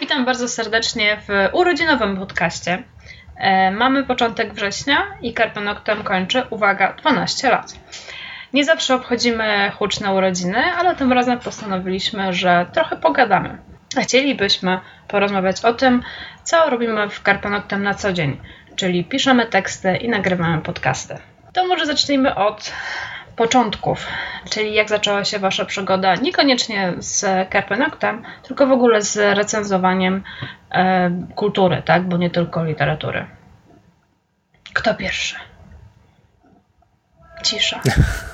Witam bardzo serdecznie w urodzinowym podcaście. E, mamy początek września i Carpe Noctem kończy, uwaga, 12 lat. Nie zawsze obchodzimy huczne urodziny, ale tym razem postanowiliśmy, że trochę pogadamy. Chcielibyśmy porozmawiać o tym, co robimy w Carpe Noctem na co dzień, czyli piszemy teksty i nagrywamy podcasty. To może zacznijmy od początków, czyli jak zaczęła się Wasza przygoda, niekoniecznie z Carpe Noctem, tylko w ogóle z recenzowaniem e, kultury, tak, bo nie tylko literatury. Kto pierwszy? Cisza.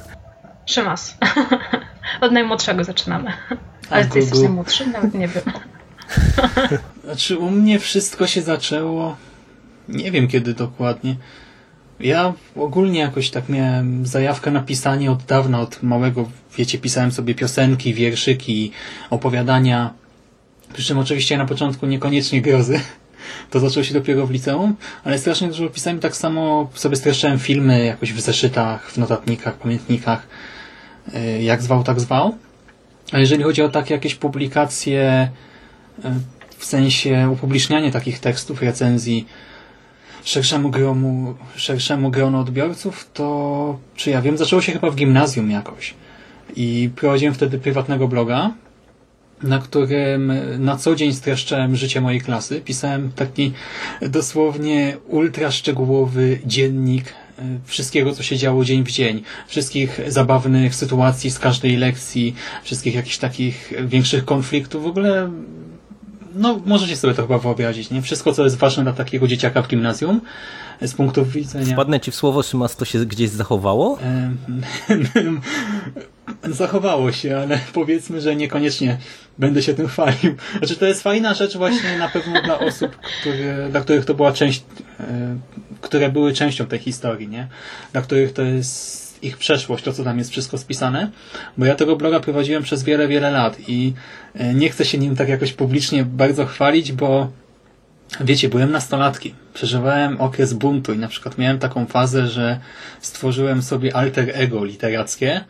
Szymas. Od najmłodszego zaczynamy. Ale ty jesteś najmłodszy? Nawet nie wiem. Znaczy u mnie wszystko się zaczęło nie wiem kiedy dokładnie. Ja ogólnie jakoś tak miałem zajawkę na pisanie od dawna, od małego, wiecie, pisałem sobie piosenki, wierszyki, opowiadania. Przy czym oczywiście na początku niekoniecznie grozy. To zaczęło się dopiero w liceum, ale strasznie dużo pisałem. Tak samo sobie streszczałem filmy jakoś w zeszytach, w notatnikach, pamiętnikach. Y, jak zwał, tak zwał. A jeżeli chodzi o takie jakieś publikacje, y, w sensie upublicznianie takich tekstów, recenzji, szerszemu gronu, szerszemu gronu odbiorców, to czy ja wiem, zaczęło się chyba w gimnazjum jakoś. I prowadziłem wtedy prywatnego bloga, na którym na co dzień streszczałem życie mojej klasy. Pisałem taki dosłownie ultra szczegółowy dziennik e, wszystkiego, co się działo dzień w dzień. Wszystkich zabawnych sytuacji z każdej lekcji, wszystkich jakichś takich większych konfliktów. W ogóle no możecie sobie to chyba wyobrazić, nie? Wszystko, co jest ważne dla takiego dzieciaka w gimnazjum, z punktu widzenia... Wpadnę ci w słowo, Szymas, to się gdzieś zachowało? zachowało się, ale powiedzmy, że niekoniecznie będę się tym chwalił. Znaczy, to jest fajna rzecz właśnie na pewno dla osób, które, dla których to była część, e, które były częścią tej historii, nie? Dla których to jest ich przeszłość, to co tam jest wszystko spisane, bo ja tego bloga prowadziłem przez wiele, wiele lat i e, nie chcę się nim tak jakoś publicznie bardzo chwalić, bo wiecie, byłem nastolatkiem, przeżywałem okres buntu i na przykład miałem taką fazę, że stworzyłem sobie alter ego literackie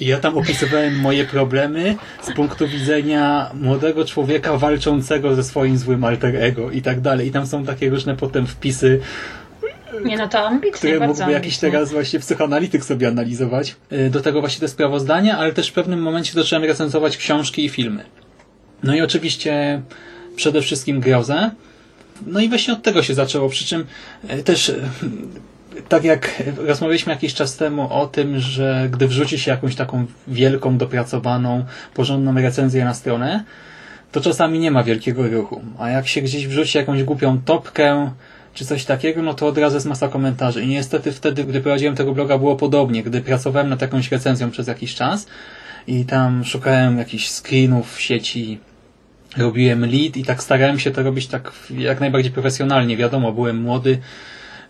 i ja tam opisywałem moje problemy z punktu widzenia młodego człowieka walczącego ze swoim złym alter ego i tak dalej. I tam są takie różne potem wpisy nie, no to ambitnie, które mógłby ambitnie. jakiś teraz właśnie psychoanalityk sobie analizować. Y, do tego właśnie te sprawozdania, ale też w pewnym momencie zacząłem recenzować książki i filmy. No i oczywiście przede wszystkim grozę. No i właśnie od tego się zaczęło, przy czym y, też y, tak jak rozmawialiśmy jakiś czas temu o tym, że gdy wrzuci się jakąś taką wielką, dopracowaną, porządną recenzję na stronę, to czasami nie ma wielkiego ruchu. A jak się gdzieś wrzuci jakąś głupią topkę, czy coś takiego, no to od razu jest masa komentarzy. I niestety wtedy, gdy prowadziłem tego bloga, było podobnie. Gdy pracowałem nad jakąś recenzją przez jakiś czas i tam szukałem jakichś screenów w sieci, robiłem lead i tak starałem się to robić tak jak najbardziej profesjonalnie. Wiadomo, byłem młody,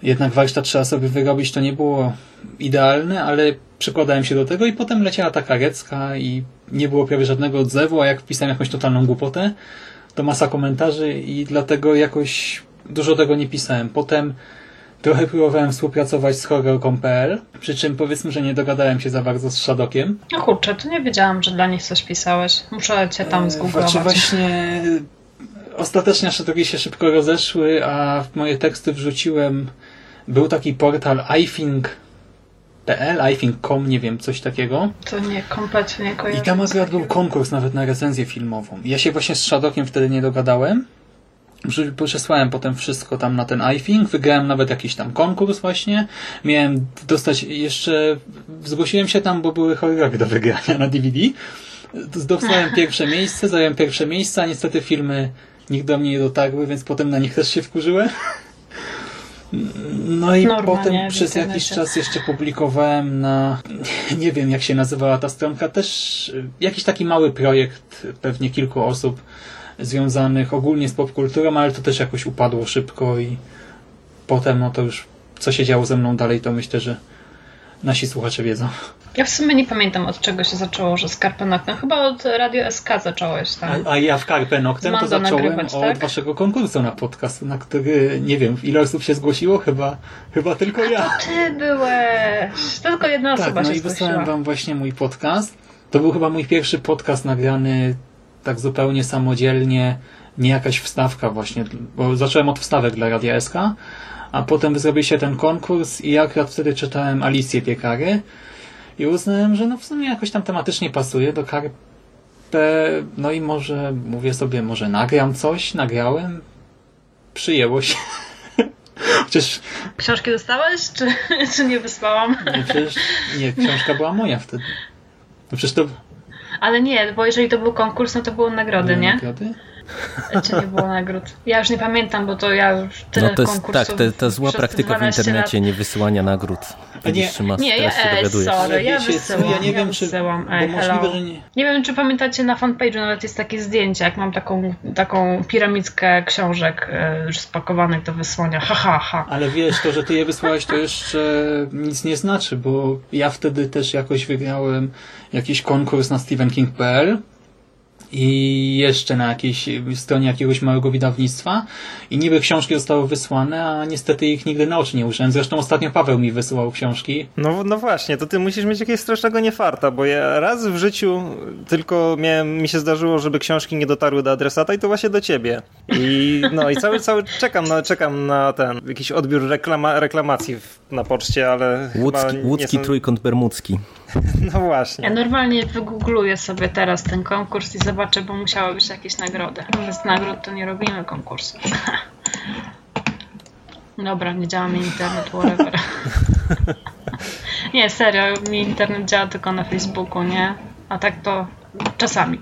jednak warsztat trzeba sobie wyrobić, to nie było idealne, ale przykładałem się do tego i potem leciała ta karecka i nie było prawie żadnego odzewu, a jak wpisałem jakąś totalną głupotę, to masa komentarzy i dlatego jakoś dużo tego nie pisałem. Potem trochę próbowałem współpracować z horror.pl, przy czym powiedzmy, że nie dogadałem się za bardzo z Shadokiem. No kurczę, to nie wiedziałam, że dla nich coś pisałeś. Muszę cię tam zgooglować. Znaczy właśnie ostatecznie Shadoki się szybko rozeszły, a w moje teksty wrzuciłem był taki portal iThink.pl, iThink.com, nie wiem, coś takiego. To nie, kompletnie nie kojarzę. I tam akurat był konkurs nawet na recenzję filmową. Ja się właśnie z Shadokiem wtedy nie dogadałem. Przesłałem potem wszystko tam na ten iThink, wygrałem nawet jakiś tam konkurs właśnie. Miałem dostać jeszcze, zgłosiłem się tam, bo były horrory do wygrania na DVD. Dostałem pierwsze miejsce, zająłem pierwsze miejsce, a niestety filmy nikt do mnie nie dotarły, więc potem na nich też się wkurzyłem. No i Normalnie potem przez jakiś czas jeszcze publikowałem na, nie wiem jak się nazywała ta stronka, też jakiś taki mały projekt, pewnie kilku osób związanych ogólnie z popkulturą, ale to też jakoś upadło szybko i potem no to już co się działo ze mną dalej, to myślę, że nasi słuchacze wiedzą. Ja w sumie nie pamiętam od czego się zaczęło, że z Carpe Noctem. Chyba od Radio SK zacząłeś, tak? A, a ja w Carpe Noctem to zacząłem od tak? waszego konkursu na podcast, na który nie wiem, ile osób się zgłosiło, chyba, chyba tylko ja. Ty byłeś! To tylko jedna Tak, osoba no się i wysłałem wam właśnie mój podcast. To był chyba mój pierwszy podcast nagrany tak zupełnie samodzielnie, nie jakaś wstawka właśnie, bo zacząłem od wstawek dla Radia SK, a potem zrobił się ten konkurs i ja akurat wtedy czytałem Alicję Piekary i uznałem, że no w sumie jakoś tam tematycznie pasuje do Karpę, no i może, mówię sobie, może nagram coś, nagrałem, przyjęło się. Chociaż... Książki dostałeś, czy, czy nie wysłałam? Nie, przecież nie, książka była moja wtedy. No przecież to... Ale nie, bo jeżeli to był konkurs, no to były nagrody, były nie? Nagrody? Czy nie było nagród? Ja już nie pamiętam, bo to ja już tyle No to jest, konkursów tak, to, to zła praktyka w 12 internecie, lat. nie wysyłania nagród. Nie, Szymas, nie, teraz ja- dowiadujesz. sorry. Ale ja wysyłam, ja nie ja wiem, czy... wysyłam. Ej, możliwe, nie... Nie wiem, czy pamiętacie, na fanpage'u nawet jest takie zdjęcie, jak mam taką, taką piramidkę książek e, już spakowanych do wysłania. Ha, ha, ha. Ale wiesz, to, że ty je wysłałeś, to jeszcze nic nie znaczy, bo ja wtedy też jakoś wygrałem jakiś konkurs na stephenking.pl i jeszcze na jakiejś stronie jakiegoś małego wydawnictwa i niby książki zostały wysłane, a niestety ich nigdy na oczy nie użyłem. Zresztą ostatnio Paweł mi wysyłał książki. No, no właśnie, to ty musisz mieć jakiegoś strasznego niefarta, bo ja raz w życiu tylko miałem, mi się zdarzyło, żeby książki nie dotarły do adresata i to właśnie do ciebie. I no i cały, cały czekam na, czekam na ten, jakiś odbiór reklama, reklamacji w, na poczcie, ale Łódzki, chyba nie łódzki są- trójkąt bermudzki. No właśnie. Ja normalnie wygoogluję sobie teraz ten konkurs i zobaczę, bo musiały być jakieś nagrody. Bez nagród to nie robimy konkursu. Dobra, nie działa mi internet, whatever. nie, serio, mi internet działa tylko na Facebooku, nie? A tak to czasami.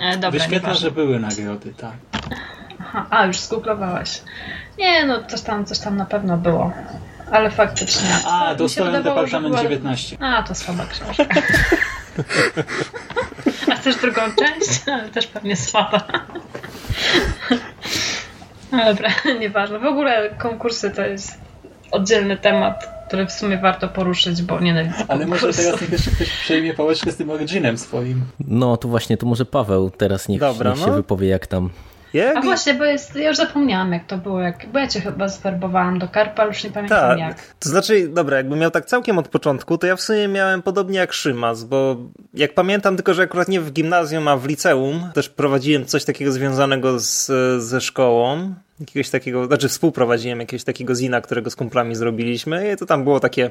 E, dobra, Wyświetla, że były nagrody, tak. Aha, a, już zgooglowałeś. Nie, no coś tam, coś tam na pewno było. Ale faktycznie. A, się dostałem wydawało, Departament była- 19. A, to słaba książka. A chcesz drugą część? Ale też pewnie słaba. No dobra, nieważne. W ogóle konkursy to jest oddzielny temat, który w sumie warto poruszyć, bo nienawidzę Ale może konkursów. teraz niech jeszcze ktoś przejmie pałeczkę z tym originem swoim. No, to właśnie, to może Paweł teraz niech, Dobra, niech się no. wypowie jak tam. Jak... A właśnie, bo jest, ja już zapomniałam jak to było, jak, bo ja cię chyba zwerbowałam do Karpa, już nie pamiętam Tak. jak. To znaczy, dobra, jakbym miał tak całkiem od początku, to ja w sumie miałem podobnie jak Szymas, bo jak pamiętam, tylko że akurat nie w gimnazjum, a w liceum, też prowadziłem coś takiego związanego z, ze szkołą. Jakiegoś takiego, znaczy współprowadziłem jakiegoś takiego zina, którego z kumplami zrobiliśmy i to tam było takie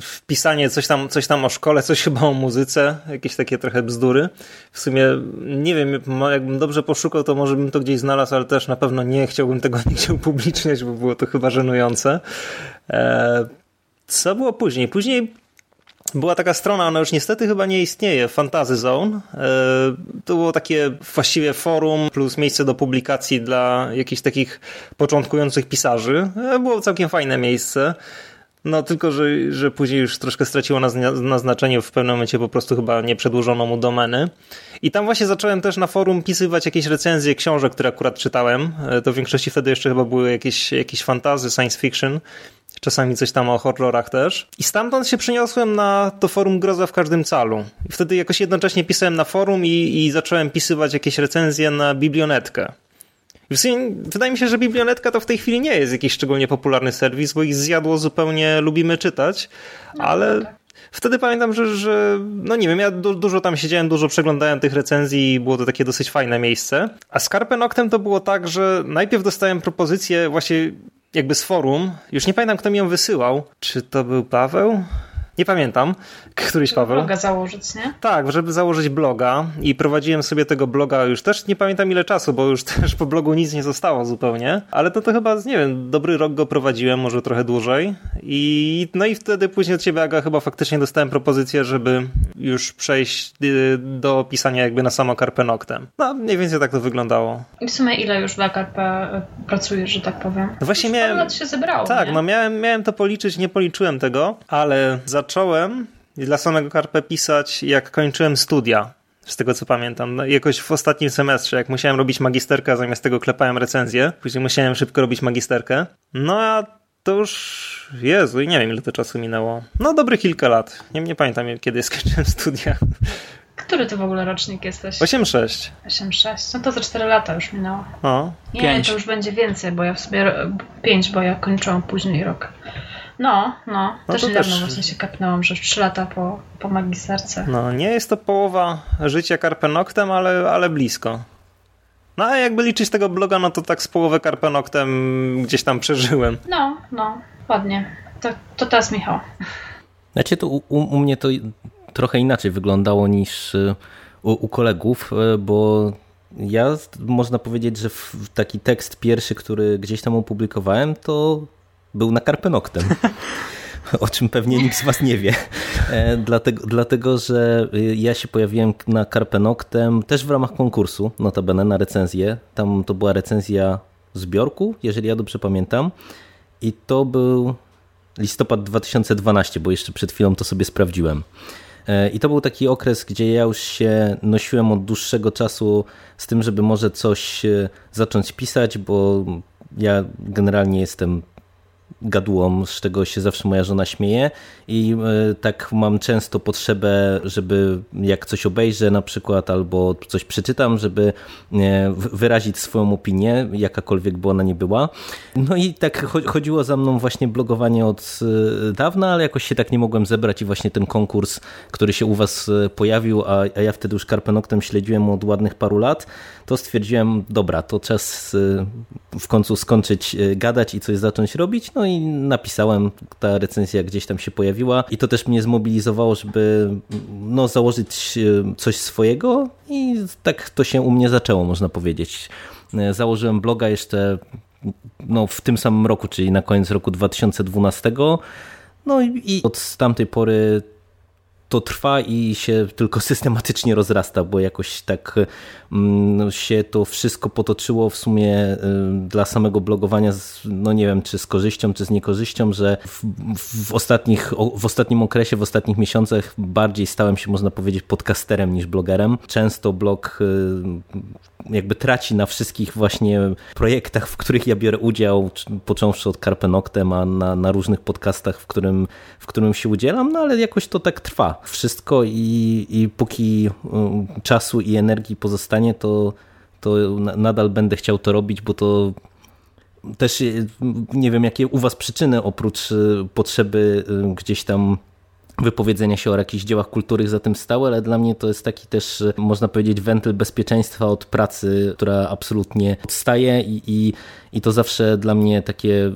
wpisanie coś tam, coś tam o szkole, coś chyba o muzyce, jakieś takie trochę bzdury. W sumie nie wiem, jakbym dobrze poszukał, to może bym to gdzieś znalazł, ale też na pewno nie chciałbym tego nigdzie upubliczniać, bo było to chyba żenujące. E, co było później? Później była taka strona, ona już niestety chyba nie istnieje, Fantasy Zone. E, To było takie właściwie forum plus miejsce do publikacji dla jakichś takich początkujących pisarzy. E, Było całkiem fajne miejsce. No tylko, że, że później już troszkę straciło na, na znaczeniu, w pewnym momencie po prostu chyba nie przedłużono mu domeny. I tam właśnie zacząłem też na forum pisywać jakieś recenzje książek, które akurat czytałem. E, To w większości wtedy jeszcze chyba były jakieś, jakieś fantazy, science fiction. Czasami coś tam o horrorach też. I stamtąd się przeniosłem na to forum Groza w każdym calu. I wtedy jakoś jednocześnie pisałem na forum i, i zacząłem pisywać jakieś recenzje na biblionetkę. I w sumie wydaje mi się, że biblionetka to w tej chwili nie jest jakiś szczególnie popularny serwis, bo ich zjadło zupełnie lubimy czytać, ale tak. wtedy pamiętam, że, że no nie wiem, ja du dużo tam siedziałem, dużo przeglądałem tych recenzji i było to takie dosyć fajne miejsce. A z Carpe Noctem to było tak, że najpierw dostałem propozycję właśnie jakby z forum, już nie pamiętam kto mi ją wysyłał, czy to był Paweł? Nie pamiętam, któryś Paweł. Bloga założyć, nie? Tak, żeby założyć bloga i prowadziłem sobie tego bloga już też nie pamiętam ile czasu, bo już też po blogu nic nie zostało zupełnie, ale to to chyba, nie wiem, dobry rok go prowadziłem, może trochę dłużej i no i wtedy później od ciebie Aga chyba faktycznie dostałem propozycję, żeby już przejść y, do pisania jakby na samo Carpe Noctem. No mniej więcej tak to wyglądało. I w sumie ile już dla Karpa y, pracujesz, że tak powiem? No właśnie Już miałem- lat się zebrało, Tak, nie? no miałem, miałem to policzyć, nie policzyłem tego, ale zacząłem dla samego Carpe pisać, jak kończyłem studia. Z tego co pamiętam, no, jakoś w ostatnim semestrze, jak musiałem robić magisterkę, zamiast tego klepałem recenzję, później musiałem szybko robić magisterkę. No a to już, Jezu, i nie wiem ile to czasu minęło. No dobrych kilka lat. Nie, nie pamiętam kiedy skończyłem studia. Który ty w ogóle rocznik jesteś? 8-6. 8-6. No to za 4 lata już minęło. O, Nie, Pięć. to już będzie więcej, bo ja w sobie 5, bo ja kończyłam później rok. No, no. no też niedawno też... właśnie się kapnęłam, że 3 lata po, po magisterce. No, nie jest to połowa życia Carpe Noctem, ale, ale blisko. No a jakby liczyć tego bloga, no to tak z połowę Carpe Noctem gdzieś tam przeżyłem. No, no, ładnie. To, to teraz Michał. Znaczy to u, u mnie to trochę inaczej wyglądało niż y, u, u kolegów, y, bo ja można powiedzieć, że taki tekst pierwszy, który gdzieś tam opublikowałem, to był na Karpenoktem. o czym pewnie nikt z Was nie wie. E, dlatego, dlatego, że y, ja się pojawiłem na Karpenoktem też w ramach konkursu, notabene na recenzję. Tam to była recenzja zbiorku, jeżeli ja dobrze pamiętam. I to był listopad 2012, bo jeszcze przed chwilą to sobie sprawdziłem. E, I to był taki okres, gdzie ja już się nosiłem od dłuższego czasu z tym, żeby może coś e, zacząć pisać, bo ja generalnie jestem gadułą, z czego się zawsze moja żona śmieje i e, tak mam często potrzebę, żeby jak coś obejrzę na przykład albo coś przeczytam, żeby e, wyrazić swoją opinię, jakakolwiek by ona nie była. No i tak chodziło za mną właśnie blogowanie od e, dawna, ale jakoś się tak nie mogłem zebrać i właśnie ten konkurs, który się u was pojawił, a, ja wtedy już Karpenoktem śledziłem od ładnych paru lat, to stwierdziłem, dobra, to czas w końcu skończyć gadać i coś zacząć robić, no i napisałem, ta recenzja gdzieś tam się pojawiła i to też mnie zmobilizowało, żeby no, założyć e, coś swojego i tak to się u mnie zaczęło, można powiedzieć. Założyłem bloga jeszcze no, w tym samym roku, czyli na koniec roku 2012. No i od tamtej pory to trwa i się tylko systematycznie rozrasta, bo jakoś tak mm, się to wszystko potoczyło w sumie y, dla samego blogowania, no nie wiem, czy z korzyścią, czy z niekorzyścią, że w, w, ostatnich, w ostatnim okresie, w ostatnich miesiącach bardziej stałem się, można powiedzieć, podcasterem niż blogerem. Często blog y, jakby traci na wszystkich właśnie projektach, w których ja biorę udział, począwszy od Carpe Noctem, a na, na różnych podcastach, w którym, w którym się udzielam, no ale jakoś to tak trwa wszystko i, i póki um, czasu i energii pozostanie, to, to nadal będę chciał to robić, bo to też nie wiem, jakie u Was przyczyny oprócz y, potrzeby y, gdzieś tam wypowiedzenia się o jakichś dziełach kultury za tym stały, ale dla mnie to jest taki też, można powiedzieć, wentyl bezpieczeństwa od pracy, która absolutnie odstaje i, i, i to zawsze dla mnie takie y,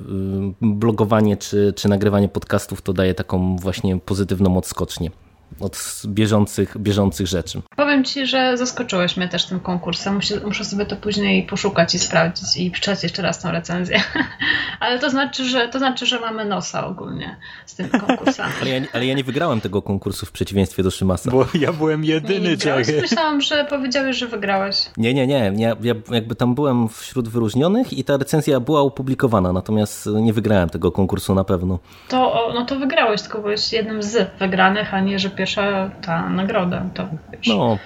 blogowanie czy, czy nagrywanie podcastów to daje taką właśnie pozytywną odskocznię od bieżących, bieżących rzeczy. Powiem Ci, że zaskoczyłeś mnie też tym konkursem. Muszę, muszę sobie to później poszukać i sprawdzić i przeczytać jeszcze raz tą recenzję. ale to znaczy, że, to znaczy, że mamy nosa ogólnie z tym konkursem. ale, ja, ale ja nie wygrałem tego konkursu w przeciwieństwie do Szymasa. Bo ja byłem jedyny, Czech. Myślałam, że powiedziałeś, że wygrałeś. Nie, nie, nie. Ja, ja jakby tam byłem wśród wyróżnionych i ta recenzja była opublikowana, natomiast nie wygrałem tego konkursu na pewno. To, no to wygrałeś, tylko byłeś jednym z wygranych, a nie, że pierwsza ta nagroda, to wiesz, no.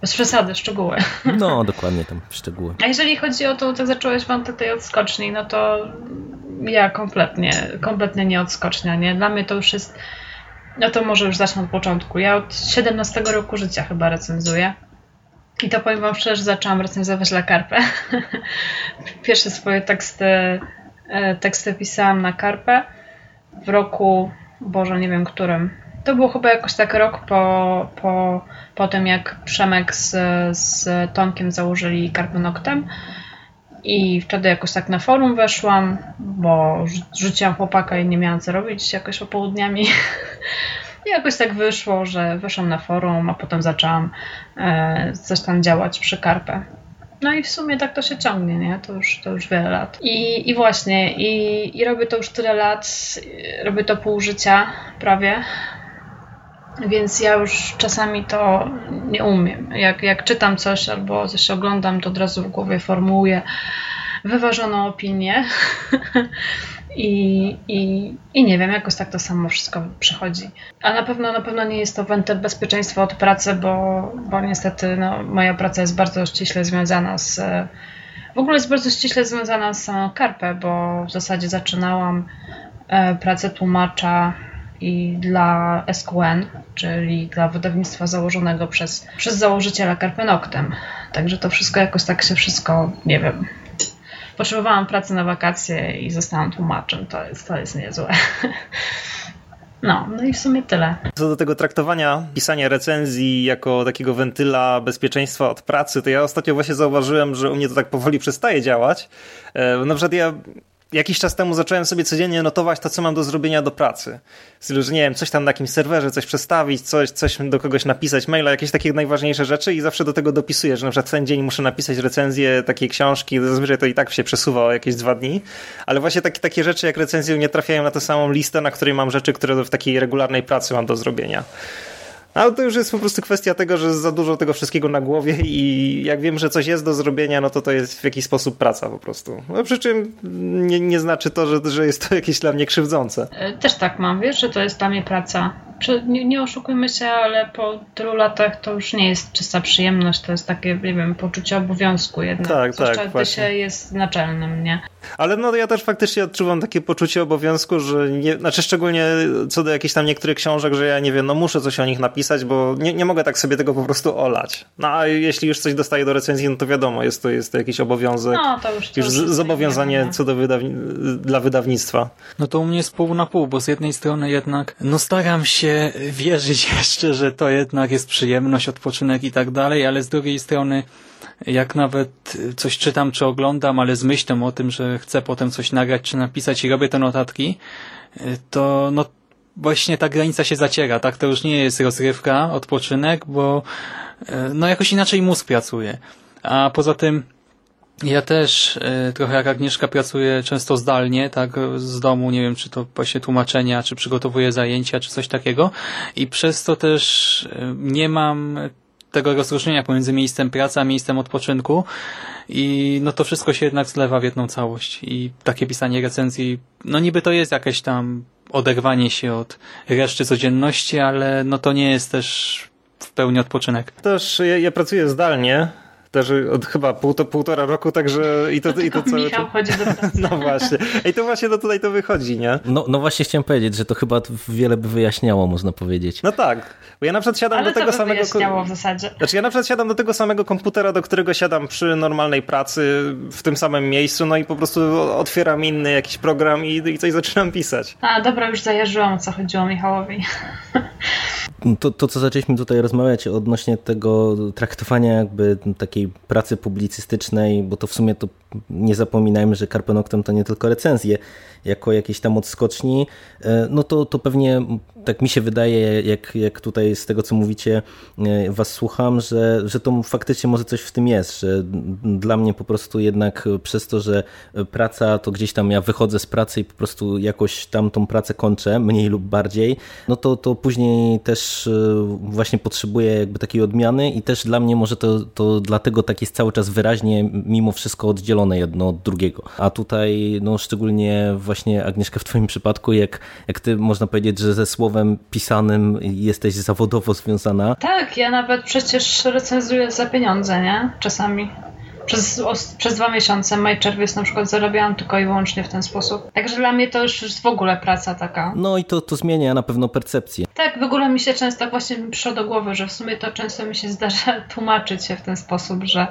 bez przesady, szczegóły. No, dokładnie tam szczegóły. A jeżeli chodzi o to, tak zacząłeś wątek tej odskoczni, no to ja kompletnie, kompletnie nie odskocznia, nie? Dla mnie to już jest, no to może już zacznę od początku. Ja od 17 roku życia chyba recenzuję. I to powiem Wam szczerze, że zaczęłam recenzować La Carpe. Pierwsze swoje teksty, e, teksty pisałam na Carpe w roku, Boże, nie wiem którym, to było chyba jakoś tak rok po, po, po tym, jak Przemek z, z Tomkiem założyli Carbonoctem. I wtedy jakoś tak na forum weszłam, bo rzuciłam chłopaka i nie miałam co robić jakoś popołudniami. I jakoś tak wyszło, że weszłam na forum, a potem zaczęłam e, coś tam działać przy karpę. No i w sumie tak to się ciągnie, nie? To już, to już wiele lat. I, i właśnie, i, i robię to już tyle lat, robię to pół życia prawie, więc ja już czasami to nie umiem. Jak, jak czytam coś albo coś oglądam, to od razu w głowie formułuję wyważoną opinię. I, i, I nie wiem, jakoś tak to samo wszystko przychodzi. A na pewno na pewno nie jest to wentyl bezpieczeństwa od pracy, bo, bo niestety no, moja praca jest bardzo ściśle związana z. W ogóle jest bardzo ściśle związana z samą karpę, bo w zasadzie zaczynałam e, pracę tłumacza i dla SQN, czyli dla wydawnictwa założonego przez, przez założyciela Carpenoctem. Także to wszystko jakoś tak się wszystko, nie wiem, potrzebowałam pracy na wakacje i zostałam tłumaczem. To jest, to jest niezłe. No, no i w sumie tyle. Co do tego traktowania, pisania recenzji jako takiego wentyla bezpieczeństwa od pracy, to ja ostatnio właśnie zauważyłem, że u mnie to tak powoli przestaje działać. E, na przykład ja jakiś czas temu zacząłem sobie codziennie notować to, co mam do zrobienia do pracy. W że nie wiem, coś tam na jakimś serwerze, coś przestawić, coś, coś do kogoś napisać, maila, jakieś takie najważniejsze rzeczy i zawsze do tego dopisuję, że na przykład ten dzień muszę napisać recenzję takiej książki, zazwyczaj to i tak się przesuwa o jakieś dwa dni, ale właśnie takie, takie rzeczy jak recenzje nie trafiają na tę samą listę, na której mam rzeczy, które w takiej regularnej pracy mam do zrobienia. Ale to już jest po prostu kwestia tego, że za dużo tego wszystkiego na głowie i jak wiem, że coś jest do zrobienia, no to to jest w jakiś sposób praca po prostu. No, przy czym nie, nie znaczy to, że, że jest to jakieś dla mnie krzywdzące. E, też tak mam, wiesz, że to jest dla mnie praca nie, nie oszukujmy się, ale po tylu latach to już nie jest czysta przyjemność, to jest takie, nie wiem, poczucie obowiązku jednak. Tak, Zwłaszcza tak. gdy się jest naczelnym, nie? Ale no ja też faktycznie odczuwam takie poczucie obowiązku, że nie, znaczy szczególnie co do jakichś tam niektórych książek, że ja nie wiem, no muszę coś o nich napisać, bo nie, nie mogę tak sobie tego po prostu olać. No a jeśli już coś dostaję do recenzji, no to wiadomo, jest to, jest to jakiś obowiązek. No, to już, to już, już zobowiązanie co do wydawni dla wydawnictwa. No to u mnie jest pół na pół, bo z jednej strony jednak, no staram się wierzyć jeszcze, że to jednak jest przyjemność, odpoczynek i tak dalej, ale z drugiej strony jak nawet coś czytam czy oglądam, ale z myślą o tym, że chcę potem coś nagrać czy napisać i robię te notatki, to no właśnie ta granica się zaciera, tak? To już nie jest rozrywka, odpoczynek, bo no jakoś inaczej mózg pracuje. A poza tym ja też y, trochę jak Agnieszka pracuję często zdalnie, tak z domu, nie wiem, czy to właśnie tłumaczenia, czy przygotowuję zajęcia, czy coś takiego. I przez to też y, nie mam tego rozróżnienia pomiędzy miejscem pracy a miejscem odpoczynku. I no to wszystko się jednak zlewa w jedną całość. I takie pisanie recenzji, no niby to jest jakieś tam oderwanie się od reszty codzienności, ale no to nie jest też w pełni odpoczynek. Też ja, ja pracuję zdalnie, też od chyba pół, to, półtora roku, także i to, i to cały Michał chodzi do pracy. No właśnie. I to właśnie to tutaj to wychodzi, nie? No, no właśnie chciałem powiedzieć, że to chyba wiele by wyjaśniało, można powiedzieć. No tak. Bo ja na przykład siadam Ale do tego samego... wyjaśniało w zasadzie? Znaczy ja na przykład siadam do tego samego komputera, do którego siadam przy normalnej pracy w tym samym miejscu, no i po prostu otwieram inny jakiś program i, i coś zaczynam pisać. A, dobra, już zajarzyłam, o co chodziło Michałowi. To, to, co zaczęliśmy tutaj rozmawiać odnośnie tego traktowania jakby takiej pracy publicystycznej, bo to w sumie to nie zapominajmy, że Carpe to nie tylko recenzje, jako jakieś tam odskoczni, e, no to, to pewnie tak mi się wydaje, jak, jak tutaj z tego, co mówicie, e, was słucham, że, że to faktycznie może coś w tym jest, że dla mnie po prostu jednak przez to, że praca, to gdzieś tam ja wychodzę z pracy i po prostu jakoś tam tą pracę kończę, mniej lub bardziej, no to, to później też e, właśnie potrzebuję jakby takiej odmiany i też dla mnie może to, to dlatego tak jest cały czas wyraźnie mimo wszystko oddzielone jedno od drugiego. A tutaj no szczególnie właśnie Agnieszka w twoim przypadku, jak, jak ty można powiedzieć, że ze słowem pisanym jesteś zawodowo związana. Tak, ja nawet przecież recenzuję za pieniądze, nie? Czasami. Przez, przez dwa miesiące, maj, czerwiec na przykład zarabiałam tylko i wyłącznie w ten sposób. Także dla mnie to już jest w ogóle praca taka. No i to, to zmienia na pewno percepcję. Tak, w ogóle mi się często właśnie przyszło do głowy, że w sumie to często mi się zdarza tłumaczyć się w ten sposób, że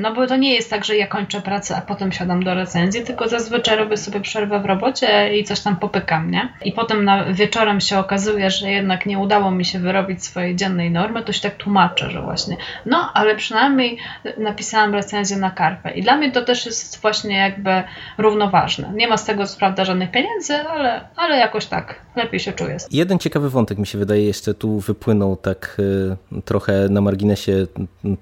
no bo to nie jest tak, że ja kończę pracę, a potem siadam do recenzji, tylko zazwyczaj robię sobie przerwę w robocie i coś tam popykam, nie? I potem na, wieczorem się okazuje, że jednak nie udało mi się wyrobić swojej dziennej normy, to się tak tłumaczę, że właśnie no, ale przynajmniej napisałam recenzję na karpę. I dla mnie to też jest właśnie jakby równoważne. Nie ma z tego prawda żadnych pieniędzy, ale, ale jakoś tak lepiej się czuję. Jeden ciekawy wątek mi się wydaje jeszcze tu wypłynął tak y, trochę na marginesie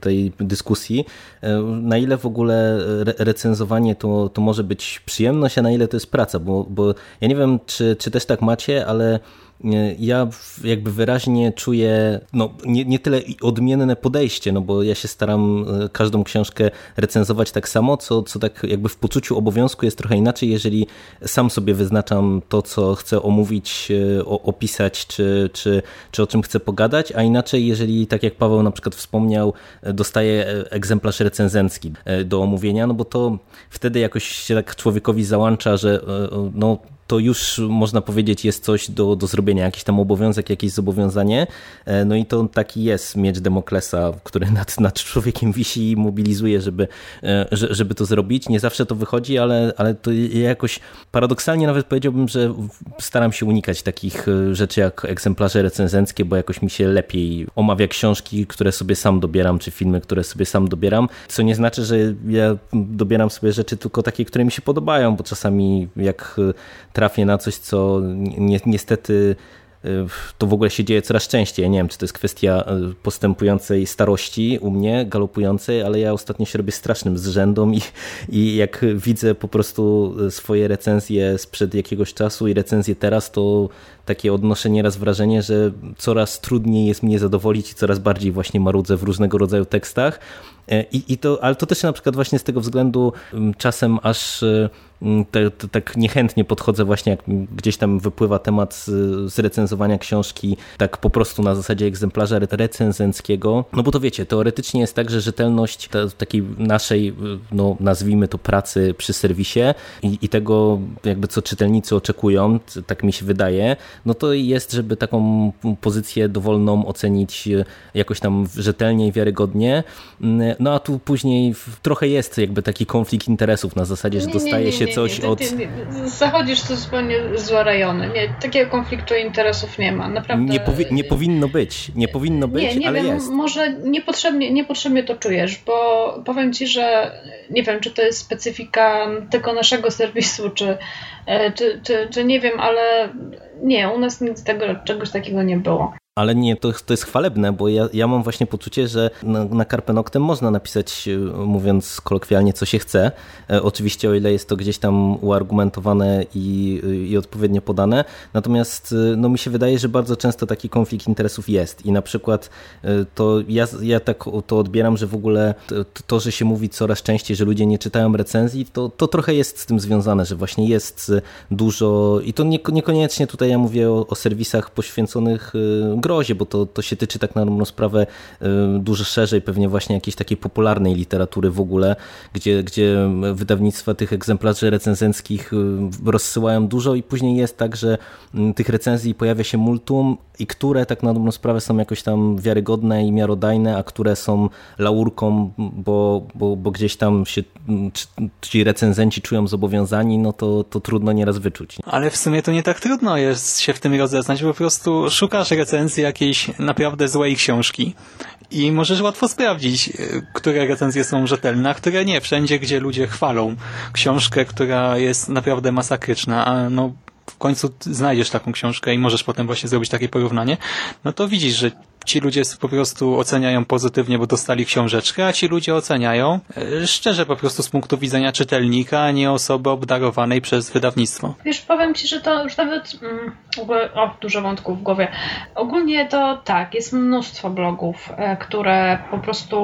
tej dyskusji. Y, na ile w ogóle recenzowanie to, to może być przyjemność, a na ile to jest praca, bo, bo ja nie wiem, czy, czy też tak macie, ale ja jakby wyraźnie czuję no, nie, nie tyle odmienne podejście, no bo ja się staram e, każdą książkę recenzować tak samo, co, co tak jakby w poczuciu obowiązku jest trochę inaczej, jeżeli sam sobie wyznaczam to, co chcę omówić, e, opisać, czy, czy, czy o czym chcę pogadać, a inaczej, jeżeli tak jak Paweł na przykład wspomniał, e, dostaję egzemplarz recenzencki do omówienia, no bo to wtedy jakoś się tak człowiekowi załącza, że no to już można powiedzieć jest coś do, do zrobienia, jakiś tam obowiązek, jakieś zobowiązanie. No i to taki jest miecz Demoklesa, który nad, nad człowiekiem wisi i mobilizuje, żeby, żeby to zrobić. Nie zawsze to wychodzi, ale, ale to jakoś paradoksalnie nawet powiedziałbym, że staram się unikać takich rzeczy jak egzemplarze recenzenckie, bo jakoś mi się lepiej omawia książki, które sobie sam dobieram, czy filmy, które sobie sam dobieram, co nie znaczy, że ja dobieram sobie rzeczy tylko takie, które mi się podobają, bo czasami jak trafię na coś, co ni niestety to w ogóle się dzieje coraz częściej. Ja nie wiem, czy to jest kwestia e, postępującej starości u mnie, galopującej, ale ja ostatnio się robię strasznym zrzędą i, i jak widzę po prostu swoje recenzje sprzed jakiegoś czasu i recenzje teraz, to takie odnoszę nieraz wrażenie, że coraz trudniej jest mnie zadowolić i coraz bardziej właśnie marudzę w różnego rodzaju tekstach. E, I, i to, ale to też na przykład właśnie z tego względu czasem aż e, te, te, tak niechętnie podchodzę właśnie jak gdzieś tam wypływa temat z, z, recenzowania książki tak po prostu na zasadzie egzemplarza recenzenckiego, no bo to wiecie, teoretycznie jest tak, że rzetelność takiej naszej, no nazwijmy to pracy przy serwisie i, i tego jakby co czytelnicy oczekują, tak mi się wydaje, no to jest, żeby taką pozycję dowolną ocenić jakoś tam rzetelnie i wiarygodnie, no a tu później trochę jest jakby taki konflikt interesów na zasadzie, że dostaje się coś nie, od... Zachodzisz to zupełnie złe rejony. Nie, takiego konfliktu interesów nie ma. Naprawdę. Nie, powi nie powinno być. Nie powinno być, nie, nie ale wiem, jest. Może niepotrzebnie, niepotrzebnie to czujesz, bo powiem Ci, że nie wiem, czy to jest specyfika tylko naszego serwisu, czy, e, czy, czy, czy nie wiem, ale nie, u nas nic tego, czegoś takiego nie było. Ale nie, to, to jest chwalebne, bo ja, ja mam właśnie poczucie, że na, na Carpe Noctem można napisać, e, mówiąc kolokwialnie, co się chce. E, oczywiście o ile jest to gdzieś tam uargumentowane i, i odpowiednio podane. Natomiast e, no, mi się wydaje, że bardzo często taki konflikt interesów jest. I na przykład e, to ja, ja tak to odbieram, że w ogóle to, to, że się mówi coraz częściej, że ludzie nie czytają recenzji, to, to trochę jest z tym związane, że właśnie jest dużo i to nie, niekoniecznie tutaj ja mówię o, o serwisach poświęconych e, grozie, bo to, to się tyczy tak na dobrą sprawę dużo szerzej pewnie właśnie jakiejś takiej popularnej literatury w ogóle, gdzie, gdzie wydawnictwa tych egzemplarzy recenzenckich rozsyłają dużo i później jest tak, że mm, tych recenzji pojawia się multum i które tak na dobrą sprawę są jakoś tam wiarygodne i miarodajne, a które są laurką, bo, bo, bo gdzieś tam się mm, ci recenzenci czują zobowiązani, no to, to trudno nieraz wyczuć. Ale w sumie to nie tak trudno jest się w tym rozeznać, po prostu szukasz recenzji jakiejś naprawdę złej książki i możesz łatwo sprawdzić, e, które recenzje są rzetelne, a które nie. Wszędzie, gdzie ludzie chwalą książkę, która jest naprawdę masakryczna, a no w końcu znajdziesz taką książkę i możesz potem właśnie zrobić takie porównanie, no to widzisz, że ci ludzie po prostu oceniają pozytywnie, bo dostali książeczkę, a ci ludzie oceniają e, szczerze po prostu z punktu widzenia czytelnika, a nie osoby obdarowanej przez wydawnictwo. Wiesz, powiem Ci, że to już nawet mm, o, dużo wątków w głowie. Ogólnie to tak, jest mnóstwo blogów, e, które po prostu,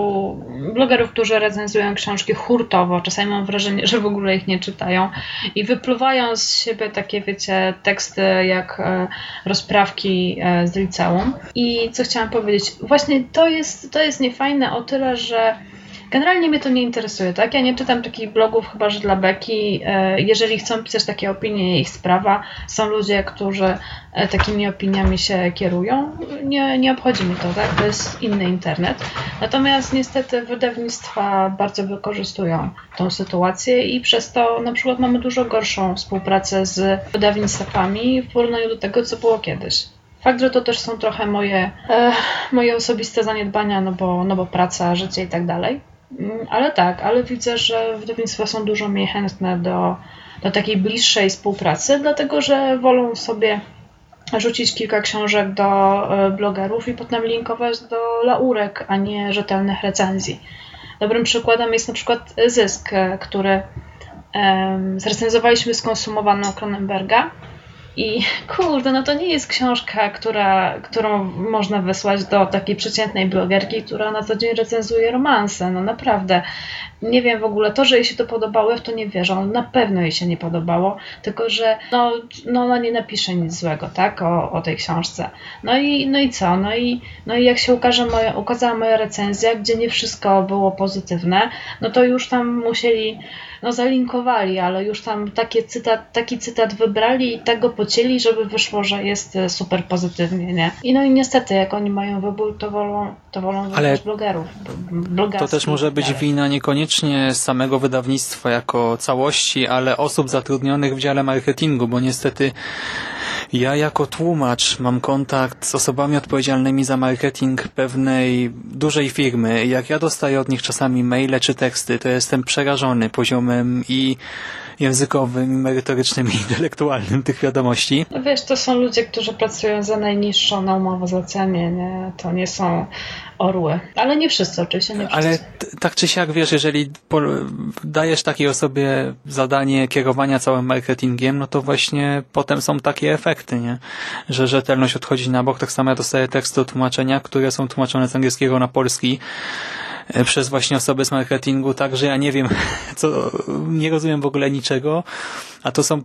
blogerów, którzy recenzują książki hurtowo, czasami mam wrażenie, że w ogóle ich nie czytają i wypluwają z siebie takie, wiecie, teksty jak e, rozprawki z liceum. I co chciałam powiedzieć? Właśnie to jest, to jest niefajne o tyle, że generalnie mnie to nie interesuje, tak? Ja nie czytam takich blogów chyba, że dla beki. E, jeżeli chcą pisać takie opinie, ich sprawa. Są ludzie, którzy e, takimi opiniami się kierują. Nie, nie obchodzi mnie to, tak? To jest inny internet. Natomiast niestety wydawnictwa bardzo wykorzystują tą sytuację i przez to na przykład mamy dużo gorszą współpracę z wydawnictwami w porównaniu do tego, co było kiedyś. Fakt, że to też są trochę moje, e, moje osobiste zaniedbania, no bo, no bo praca, życie i tak dalej. Mm, ale tak, ale widzę, że wydawnictwa są dużo mniej chętne do, do takiej bliższej współpracy, dlatego że wolą sobie rzucić kilka książek do e, blogerów i potem linkować do laurek, a nie rzetelnych recenzji. Dobrym przykładem jest na przykład Zysk, który um, zrecenzowaliśmy skonsumowaną Cronenberga I kurde, no to nie jest książka, która, którą można wysłać do takiej przeciętnej blogerki, która na co dzień recenzuje romanse. No naprawdę. Nie wiem w ogóle, to, że jej się to podobało, w to nie wierzę. Na pewno jej się nie podobało, tylko że no, no ona nie napisze nic złego, tak, o, o tej książce. No i, no i co? No i, no i jak się ukaże moja, ukazała moja recenzja, gdzie nie wszystko było pozytywne, no to już tam musieli no zalinkowali, ale już tam takie cytat, taki cytat wybrali i tak go pocięli, żeby wyszło, że jest e, super pozytywnie, nie? I no i niestety, jak oni mają wybór, to wolą, to wolą ale blogerów. To też może być wina niekoniecznie samego wydawnictwa jako całości, ale osób zatrudnionych w dziale marketingu, bo niestety ja jako tłumacz mam kontakt z osobami odpowiedzialnymi za marketing pewnej dużej firmy. Jak ja dostaję od nich czasami maile czy teksty, to jestem przerażony poziomem i językowym, merytorycznym i intelektualnym tych wiadomości. No wiesz, to są ludzie, którzy pracują za najniższą na umowę zlecenie, nie? To nie są orły. Ale nie wszyscy oczywiście, nie wszyscy. Ale tak czy siak, wiesz, jeżeli dajesz takiej osobie zadanie kierowania całym marketingiem, no to właśnie potem są takie efekty, nie? Że rzetelność odchodzi na bok. Tak samo ja dostaję teksty do tłumaczenia, które są tłumaczone z angielskiego na polski przez właśnie osoby z marketingu, także ja nie wiem, co, nie rozumiem w ogóle niczego, a to są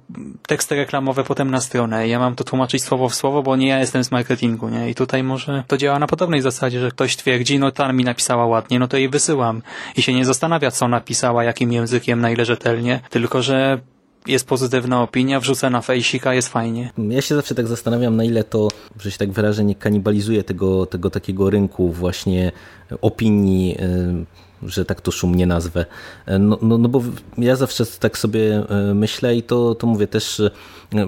teksty reklamowe potem na stronę. Ja mam to tłumaczyć słowo w słowo, bo nie ja jestem z marketingu, nie? I tutaj może to działa na podobnej zasadzie, że ktoś twierdzi, no ta mi napisała ładnie, no to jej wysyłam. I się nie zastanawia, co napisała, jakim językiem, na ile rzetelnie, tylko że jest pozytywna opinia, wrzucę na fejsika, jest fajnie. Ja się zawsze tak zastanawiam, na ile to, że się tak wyrażę, nie kanibalizuje tego, tego takiego rynku właśnie opinii, y, że tak to szumnie nazwę. No, no, no bo ja zawsze tak sobie y, myślę i to, to mówię też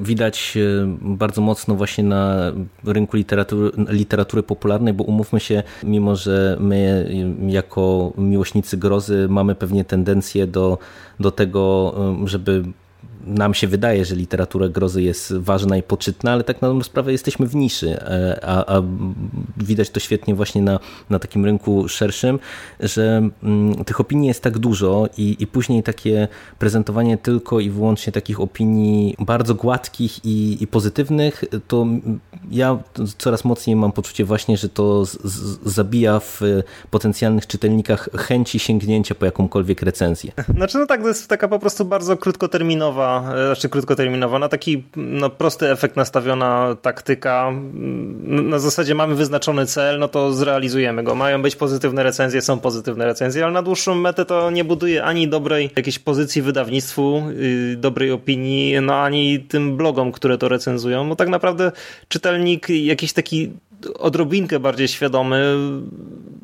widać bardzo mocno właśnie na rynku literatury, literatury popularnej, bo umówmy się, mimo że my jako miłośnicy grozy mamy pewnie tendencję do, do tego, żeby nam się wydaje, że literatura grozy jest ważna i poczytna, ale tak na dobrą sprawę jesteśmy w niszy, e, a, a widać to świetnie właśnie na, na takim rynku szerszym, że mm, tych opinii jest tak dużo i, i później takie prezentowanie tylko i wyłącznie takich opinii bardzo gładkich i, i pozytywnych, to ja coraz mocniej mam poczucie właśnie, że to z, z, zabija w potencjalnych czytelnikach chęci sięgnięcia po jakąkolwiek recenzję. Znaczy no tak, to jest taka po prostu bardzo krótkoterminowa raczej znaczy krótkoterminowa, na taki no, prosty efekt nastawiona taktyka. Na zasadzie mamy wyznaczony cel, no to zrealizujemy go. Mają być pozytywne recenzje, są pozytywne recenzje, ale na dłuższą metę to nie buduje ani dobrej jakiejś pozycji wydawnictwu, yy, dobrej opinii, no ani tym blogom, które to recenzują. Bo tak naprawdę czytelnik jakiś taki odrobinkę bardziej świadomy,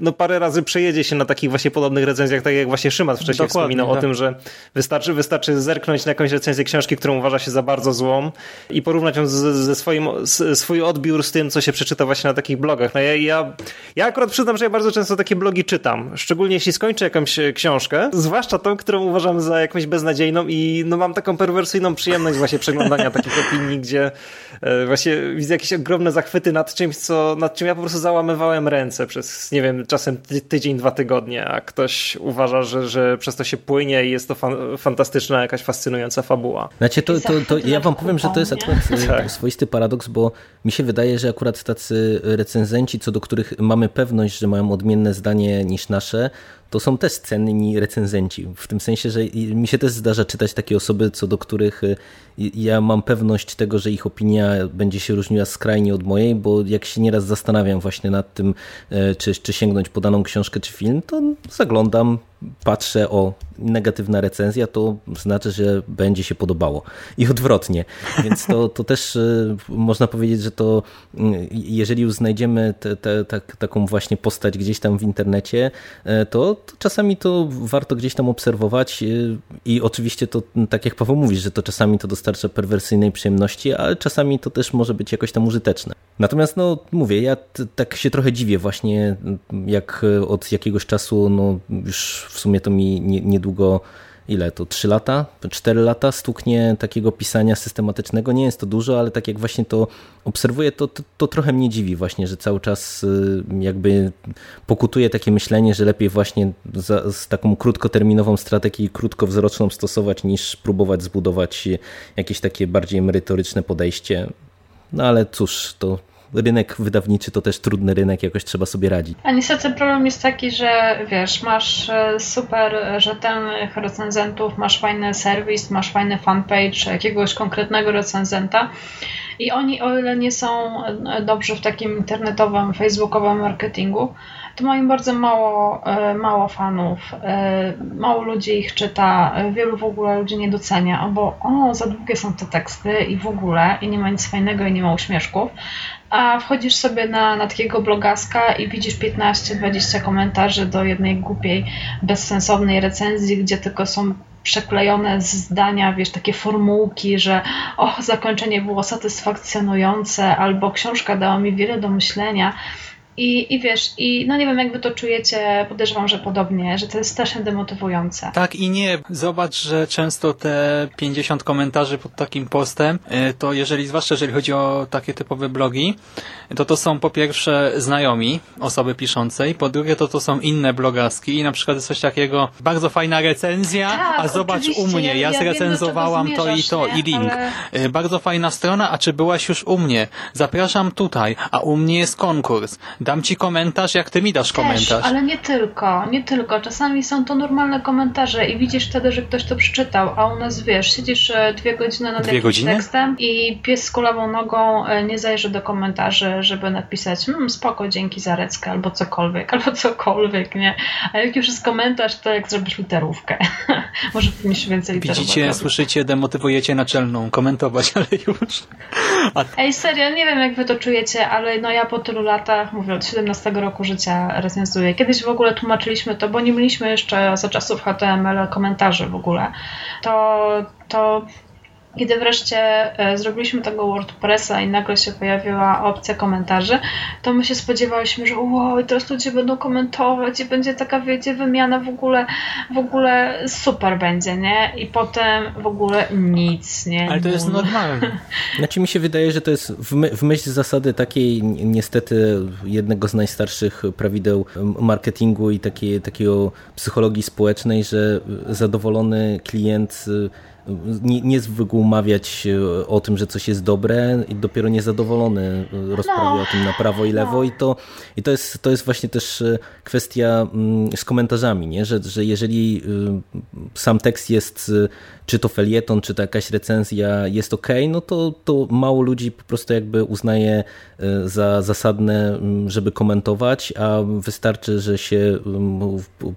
no parę razy przejedzie się na takich właśnie podobnych recenzjach, tak jak właśnie Szymas wcześniej Dokładnie, wspominał tak. o tym, że wystarczy, wystarczy zerknąć na jakąś recenzję książki, którą uważa się za bardzo złą i porównać ją ze swoim, swój odbiór z tym, co się przeczyta właśnie na takich blogach. No ja, ja, ja akurat przyznam, że ja bardzo często takie blogi czytam, szczególnie jeśli skończę jakąś książkę, zwłaszcza tą, którą uważam za jakąś beznadziejną i no mam taką perwersyjną przyjemność właśnie przeglądania takich opinii, gdzie e, właśnie widzę jakieś ogromne zachwyty nad czymś, co nad czym ja po prostu załamywałem ręce przez, nie wiem, czasem tydzień, dwa tygodnie, a ktoś uważa, że, że przez to się płynie i jest to fan, fantastyczna, jakaś fascynująca fabuła. Znaczy, to, to, to ja wam powiem, że to jest akurat e, tak. swoisty paradoks, bo mi się wydaje, że akurat tacy recenzenci, co do których mamy pewność, że mają odmienne zdanie niż nasze, to są też cenni recenzenci. W tym sensie, że mi się też zdarza czytać takie osoby, co do których y, ja mam pewność tego, że ich opinia będzie się różniła skrajnie od mojej, bo jak się nieraz zastanawiam właśnie nad tym, e, czy, czy sięgnąć po daną książkę czy film, to zaglądam, patrzę, o negatywna recenzja, to znaczy, że będzie się podobało. I odwrotnie. Więc to, to też e, można powiedzieć, że to mm, jeżeli już znajdziemy te, te, tak, taką właśnie postać gdzieś tam w internecie, e, to, to, czasami to warto gdzieś tam obserwować i oczywiście to, tak jak Paweł mówisz, że to czasami to dostarcza perwersyjnej przyjemności, ale czasami to też może być jakoś tam użyteczne. Natomiast no mówię, ja tak się trochę dziwię właśnie, jak od jakiegoś czasu, no już w sumie to mi niedługo ile to, 3 lata, 4 lata stuknie takiego pisania systematycznego. Nie jest to dużo, ale tak jak właśnie to obserwuję, to, to, to trochę mnie dziwi właśnie, że cały czas y, jakby pokutuje takie myślenie, że lepiej właśnie za, z taką krótkoterminową strategię krótkowzroczną stosować, niż próbować zbudować jakieś takie bardziej merytoryczne podejście. No ale cóż, to rynek wydawniczy to też trudny rynek, jakoś trzeba sobie radzić. A niestety problem jest taki, że wiesz, masz e, super rzetelnych recenzentów, masz fajny serwis, masz fajny fanpage jakiegoś konkretnego recenzenta i oni o ile nie są e, dobrzy w takim internetowym, facebookowym marketingu, to mają bardzo mało, e, mało fanów, mało ludzi ich czyta, wielu w ogóle ludzi nie docenia, bo o, za długie są te teksty i w ogóle, i nie ma nic fajnego i nie ma uśmieszków, a wchodzisz sobie na, na takiego blogaska i widzisz 15-20 komentarzy do jednej głupiej, bezsensownej recenzji, gdzie tylko są przeklejone zdania, wiesz, takie formułki, że o, zakończenie było satysfakcjonujące, albo książka dała mi wiele do myślenia. I, I wiesz, i no nie wiem, jak wy to czujecie, podejrzewam, że podobnie, że to jest strasznie demotywujące. Tak i nie. Zobacz, że często te 50 komentarzy pod takim postem, e, to jeżeli, zwłaszcza jeżeli chodzi o takie typowe blogi, to to są po pierwsze znajomi osoby piszącej, po drugie to to są inne blogaski i na przykład jest coś takiego, bardzo fajna recenzja, tak, a zobacz u mnie, ja, ja zrecenzowałam wiem, to i to nie? i link. Ale... E, bardzo fajna strona, a czy byłaś już u mnie? Zapraszam tutaj, a u mnie jest konkurs Dam ci komentarz, jak ty mi dasz Też, komentarz. ale nie tylko, nie tylko. Czasami są to normalne komentarze i widzisz wtedy, że ktoś to przeczytał, a u nas wiesz, siedzisz e, dwie godziny nad dwie jakimś godziny? tekstem i pies z kulawą nogą e, nie zajrzy do komentarzy, żeby napisać mmm, spoko, dzięki za reckę, albo cokolwiek, albo cokolwiek, nie? A jak już jest komentarz, to jak zrobisz literówkę. Może powinniś więcej literówek Widzicie, robić. słyszycie, demotywujecie naczelną komentować, ale już. A... Ej, serio, nie wiem jak wy to czujecie, ale no ja po tylu latach mówię, od 17 roku życia recenzuję. Kiedyś w ogóle tłumaczyliśmy to, bo nie mieliśmy jeszcze za czasów HTML komentarzy w ogóle. To, to kiedy wreszcie e, zrobiliśmy tego WordPressa i nagle się pojawiła opcja komentarzy, to my się spodziewałyśmy, że wow, teraz ludzie będą komentować i będzie taka, wiecie, wymiana w ogóle, w ogóle super będzie, nie? I potem w ogóle nic, nie? Ale to jest normalne. Znaczy mi się wydaje, że to jest w, my, w myśl zasady takiej niestety jednego z najstarszych prawideł marketingu i takiej, takiego psychologii społecznej, że zadowolony klient nie, nie zwykł mawiać e, o tym, że coś jest dobre i dopiero niezadowolony e, rozprawia no, o tym na prawo i lewo no. i, to, i to, jest, to jest właśnie też e, kwestia mm, z komentarzami, nie? Że, że jeżeli sam tekst jest czy to felieton, czy to jakaś recenzja jest ok, no to, to mało ludzi po prostu jakby uznaje e, za zasadne, żeby komentować, a wystarczy, że się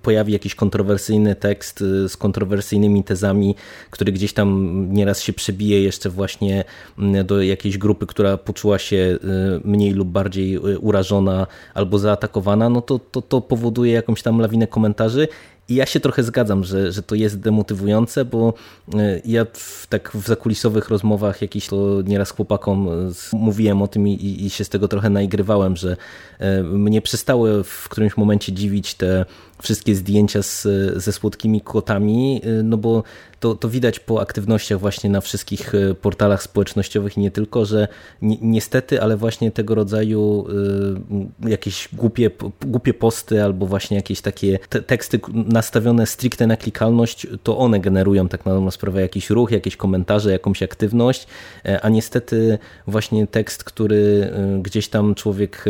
pojawi jakiś kontrowersyjny tekst e, z kontrowersyjnymi tezami, który gdzieś tam nieraz się przebije jeszcze właśnie do jakiejś grupy, która poczuła się e, mniej lub bardziej urażona albo zaatakowana, no to, to, to powoduje jakąś tam lawinę komentarzy i ja się trochę zgadzam, że, że to jest demotywujące, bo e, ja w, tak w zakulisowych rozmowach jakiś to nieraz chłopakom mówiłem o tym i, i się z tego trochę naigrywałem, że e, mnie przestały w którymś momencie dziwić te wszystkie zdjęcia z, ze słodkimi kotami, y, no bo to, to widać po aktywnościach właśnie na wszystkich y, portalach społecznościowych i nie tylko, że ni niestety, ale właśnie tego rodzaju y, jakieś głupie, głupie posty albo właśnie jakieś takie te teksty nastawione stricte na klikalność, to one generują tak na sprawę jakiś ruch, jakieś komentarze, jakąś aktywność, a niestety właśnie tekst, który gdzieś tam człowiek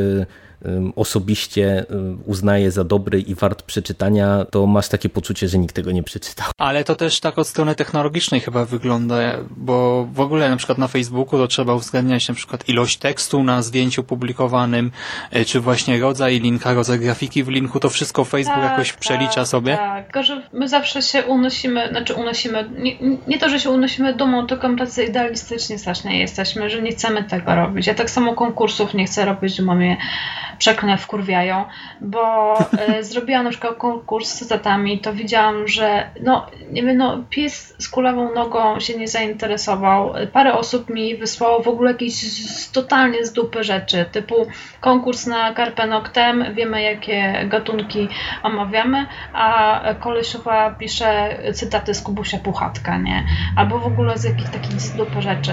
osobiście uznaje za dobry i wart przeczytania, to masz takie poczucie, że nikt tego nie przeczytał. Ale to też tak od strony technologicznej chyba wygląda, bo w ogóle na przykład na Facebooku to trzeba uwzględniać na przykład ilość tekstu na zdjęciu publikowanym, e, czy właśnie rodzaj linka, rodzaj grafiki w linku, to wszystko Facebook tak, jakoś tak, przelicza sobie. Tak, tylko że my zawsze się unosimy, znaczy unosimy, nie, nie to, że się unosimy dumą, tylko my tacy idealistycznie strasznie jesteśmy, że nie chcemy tego robić. Ja tak samo konkursów nie chcę robić, że mam przeklęte wkurwiają, bo e, zrobiłam na przykład konkurs z cytatami, to widziałam, że no, nie wiem, no, pies z kulawą nogą się nie zainteresował. Parę osób mi wysłało w ogóle jakieś totalnie z dupy rzeczy, typu konkurs na Carpe Noctem, wiemy jakie gatunki omawiamy, a kolesiowa pisze cytaty z Kubusia Puchatka, nie? Albo w ogóle z jakichś takich z dupy rzeczy.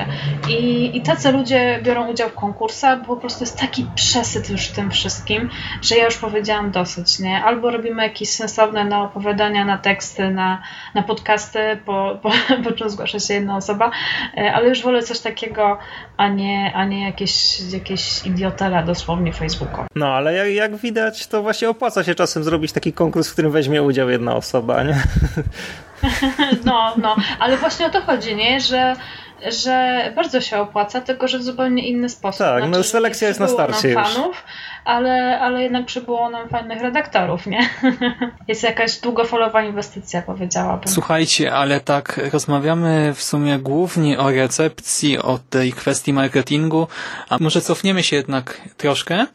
I, I tacy ludzie biorą udział w konkursach, bo po prostu jest taki przesyt już w tym wszystkim, że ja już powiedziałam dosyć, nie? Albo robimy jakieś sensowne na opowiadania, na teksty, na, na podcasty, po, po, po czym zgłasza się jedna osoba, e, ale już wolę coś takiego, a nie, a nie jakieś, jakieś idiotela dosłownie Facebooka. No, ale jak, jak widać, to właśnie opłaca się czasem zrobić taki konkurs, w którym weźmie udział jedna osoba, nie? No, no, ale właśnie o to chodzi, nie? Że że bardzo się opłaca, tylko że w zupełnie inny sposób. Tak, no, znaczy, no selekcja jest na starcie już. Fanów, ale, ale jednak przybyło nam fajnych redaktorów, nie? Jest jakaś długofalowa inwestycja, powiedziałabym. Słuchajcie, ale tak rozmawiamy w sumie głównie o recepcji, o tej kwestii marketingu, a może cofniemy się jednak troszkę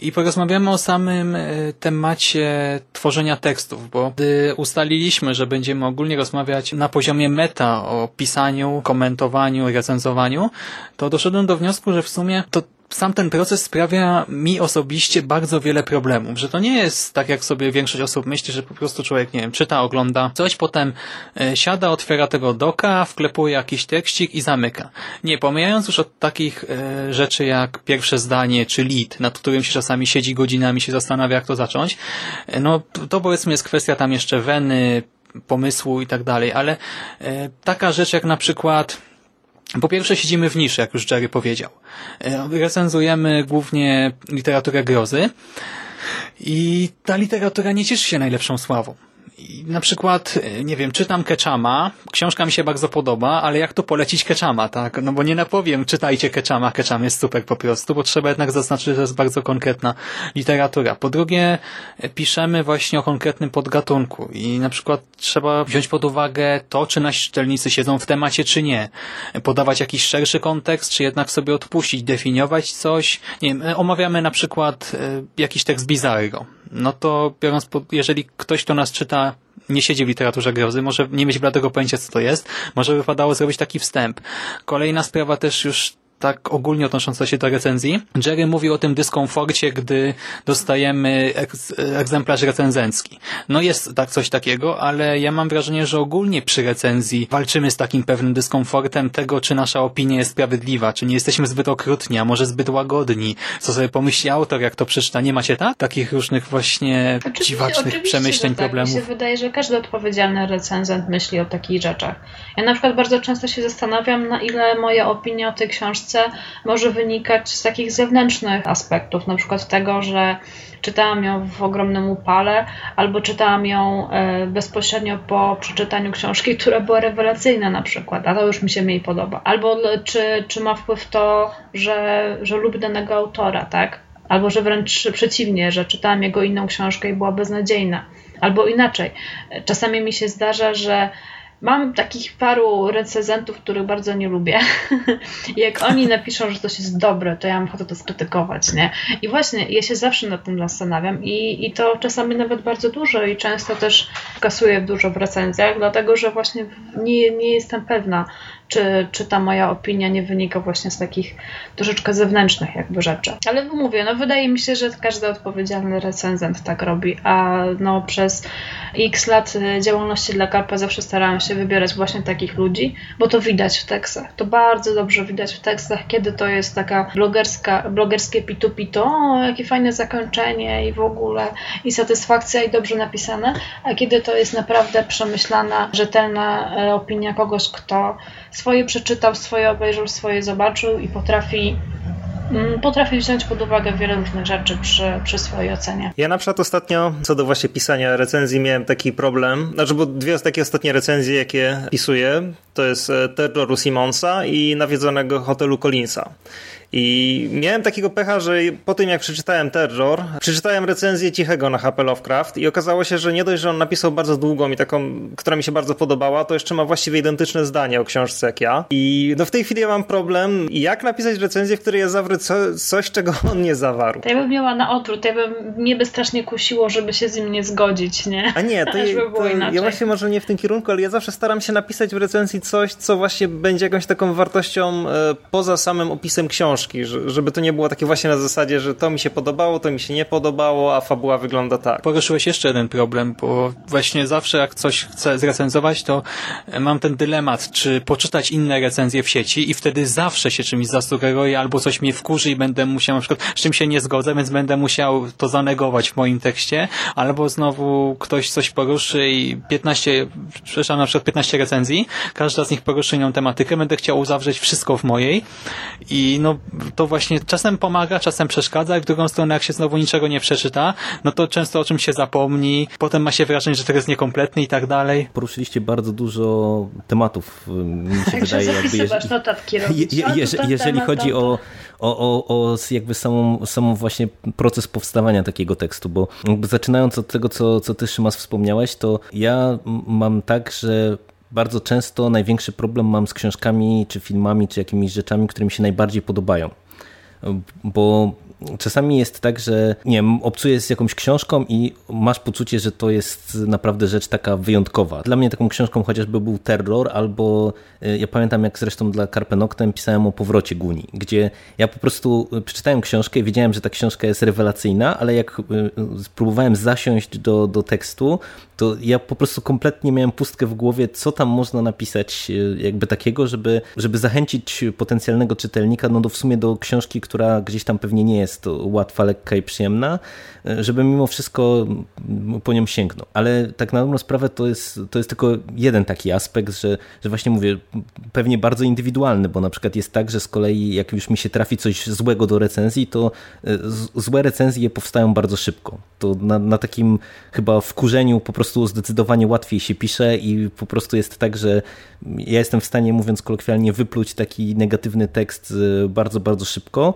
i porozmawiamy o samym e, temacie tworzenia tekstów, bo gdy ustaliliśmy, że będziemy ogólnie rozmawiać na poziomie meta o pisaniu, komentowaniu, recenzowaniu, to doszedłem do wniosku, że w sumie to sam ten proces sprawia mi osobiście bardzo wiele problemów, że to nie jest tak, jak sobie większość osób myśli, że po prostu człowiek, nie wiem, czyta, ogląda coś, potem e, siada, otwiera tego doka, wklepuje jakiś tekstik i zamyka. Nie, pomijając już od takich e, rzeczy jak pierwsze zdanie czy lead, nad którym się czasami siedzi godzinami, się zastanawia, jak to zacząć, e, no to powiedzmy jest kwestia tam jeszcze weny, pomysłu i tak dalej, ale taka rzecz jak na przykład po pierwsze siedzimy w niszy, jak już Jerry powiedział. E, recenzujemy głównie literaturę grozy i ta literatura nie cieszy się najlepszą sławą. Na przykład, e, nie wiem, czytam Keczama, książka mi się bardzo podoba, ale jak to polecić Keczama, tak? No bo nie napowiem, czytajcie Keczama, Keczam jest super po prostu, bo trzeba jednak zaznaczyć, że to jest bardzo konkretna literatura. Po drugie, e, piszemy właśnie o konkretnym podgatunku i na przykład trzeba wziąć pod uwagę to, czy nasi czytelnicy siedzą w temacie, czy nie. Podawać jakiś szerszy kontekst, czy jednak sobie odpuścić, definiować coś. Nie wiem, e, omawiamy na przykład jakiś tekst Bizarro. No to biorąc pod, jeżeli ktoś, kto nas czyta nie siedzi w literaturze grozy, może nie mieć bladego pojęcia, co to jest, może wypadało zrobić taki wstęp. Kolejna sprawa też już tak ogólnie odnosząca się do recenzji. Jerry mówi o tym dyskomforcie, gdy dostajemy egzemplarz recenzencki. No jest tak coś takiego, ale ja mam wrażenie, że ogólnie przy recenzji walczymy z takim pewnym dyskomfortem tego, czy nasza opinia jest sprawiedliwa, czy nie jesteśmy zbyt okrutni, a może zbyt łagodni. Co sobie pomyśli autor, jak to przeczyta. Nie macie tak? Takich różnych właśnie oczywiście, dziwacznych oczywiście, przemyśleń, tak. problemów. Mi się wydaje, że każdy odpowiedzialny recenzent myśli o takich rzeczach. Ja na przykład bardzo często się zastanawiam, na ile moja opinia o tej książce książce może wynikać z takich zewnętrznych aspektów, na przykład tego, że czytałam ją w ogromnym upale, albo czytałam ją e, bezpośrednio po przeczytaniu książki, która była rewelacyjna na przykład, a to już mi się mniej podoba. Albo czy, czy ma wpływ to, że, że lubię danego autora, tak? Albo że wręcz przeciwnie, że czytałam jego inną książkę i była beznadziejna. Albo inaczej. Czasami mi się zdarza, że Mam takich paru recenzentów, których bardzo nie lubię. Jak oni napiszą, że coś jest dobre, to ja mam ochotę to skrytykować, nie? I właśnie, ja się zawsze nad tym zastanawiam i, i to czasami nawet bardzo dużo i często też kasuję dużo w recenzjach, dlatego że właśnie nie, nie jestem pewna, czy, czy ta moja opinia nie wynika właśnie z takich troszeczkę zewnętrznych jakby rzeczy. Ale mówię, no wydaje mi się, że każdy odpowiedzialny recenzent tak robi, a no przez x lat działalności dla Karpa zawsze starałam się wybierać właśnie takich ludzi, bo to widać w tekstach. To bardzo dobrze widać w tekstach, kiedy to jest taka blogerska, blogerskie pitu-pitu, o, jakie fajne zakończenie i w ogóle i satysfakcja i dobrze napisane, a kiedy to jest naprawdę przemyślana, rzetelna e, opinia kogoś, kto swoje przeczytał, swoje obejrzał, swoje zobaczył i potrafi mm, potrafi wziąć pod uwagę wiele różnych rzeczy przy, przy swojej ocenie. Ja na przykład ostatnio, co do właśnie pisania recenzji, miałem taki problem, znaczy, bo dwie takie ostatnie recenzje, jakie pisuję, to jest e, Terroru Simonsa i Nawiedzonego Hotelu Collinsa. I miałem takiego pecha, że po tym jak przeczytałem Terror, przeczytałem recenzję Cichego na HP Lovecraft i okazało się, że nie dość, że on napisał bardzo długą i taką, która mi się bardzo podobała, to jeszcze ma właściwie identyczne zdanie o książce jak ja. I no w tej chwili ja mam problem, jak napisać recenzję, w której ja zawrę co, coś, czego on nie zawarł. To ja bym miała na odwrót, ja bym, mnie by strasznie kusiło, żeby się z nim nie zgodzić, nie? A nie, to, je, to ja właśnie może nie w tym kierunku, ale ja zawsze staram się napisać w recenzji coś, co właśnie będzie jakąś taką wartością e, poza samym opisem książki, żeby to nie było takie właśnie na zasadzie, że to mi się podobało, to mi się nie podobało, a fabuła wygląda tak. Poruszyłeś jeszcze jeden problem, bo właśnie zawsze jak coś chcę zrecenzować, to mam ten dylemat, czy poczytać inne recenzje w sieci i wtedy zawsze się czymś zasugeruję, albo coś mnie wkurzy i będę musiał na przykład, z czym się nie zgodzę, więc będę musiał to zanegować w moim tekście, albo znowu ktoś coś poruszy i 15, przepraszam, na przykład 15 recenzji, każda z nich poruszy inną tematykę, będę chciał zawrzeć wszystko w mojej i no to właśnie czasem pomaga, czasem przeszkadza i w drugą stronę jak się znowu niczego nie przeczyta, no to często o czymś się zapomni, potem ma się wrażenie, że to jest niekompletny i tak dalej. Poruszyliście bardzo dużo tematów, mi się Także wydaje. Jakby, jeż, notatki je, je, je, jeżeli chodzi o, o, o, o jakby samą, samą właśnie proces powstawania takiego tekstu, bo zaczynając od tego, co, co ty Szymas wspomniałeś, to ja mam tak, że bardzo często największy problem mam z książkami, czy filmami, czy jakimiś rzeczami, które mi się najbardziej podobają. Bo czasami jest tak, że nie wiem, obcujesz z jakąś książką i masz poczucie, że to jest naprawdę rzecz taka wyjątkowa. Dla mnie taką książką chociażby był Terror, albo y, ja pamiętam jak zresztą dla Carpe Noctem pisałem o powrocie Guni, gdzie ja po prostu przeczytałem książkę i wiedziałem, że ta książka jest rewelacyjna, ale jak y, spróbowałem zasiąść do, do tekstu, to ja po prostu kompletnie miałem pustkę w głowie, co tam można napisać y, jakby takiego, żeby, żeby zachęcić potencjalnego czytelnika no do w sumie do książki, która gdzieś tam pewnie nie jest jest łatwa, lekka i przyjemna, żeby mimo wszystko po nią sięgnął. Ale tak na dobrą sprawę to jest, to jest tylko jeden taki aspekt, że, że właśnie mówię, pewnie bardzo indywidualny, bo na przykład jest tak, że z kolei jak już mi się trafi coś złego do recenzji, to e, złe recenzje powstają bardzo szybko. To na, na takim chyba wkurzeniu po prostu zdecydowanie łatwiej się pisze i po prostu jest tak, że ja jestem w stanie, mówiąc kolokwialnie, wypluć taki negatywny tekst e, bardzo, bardzo szybko,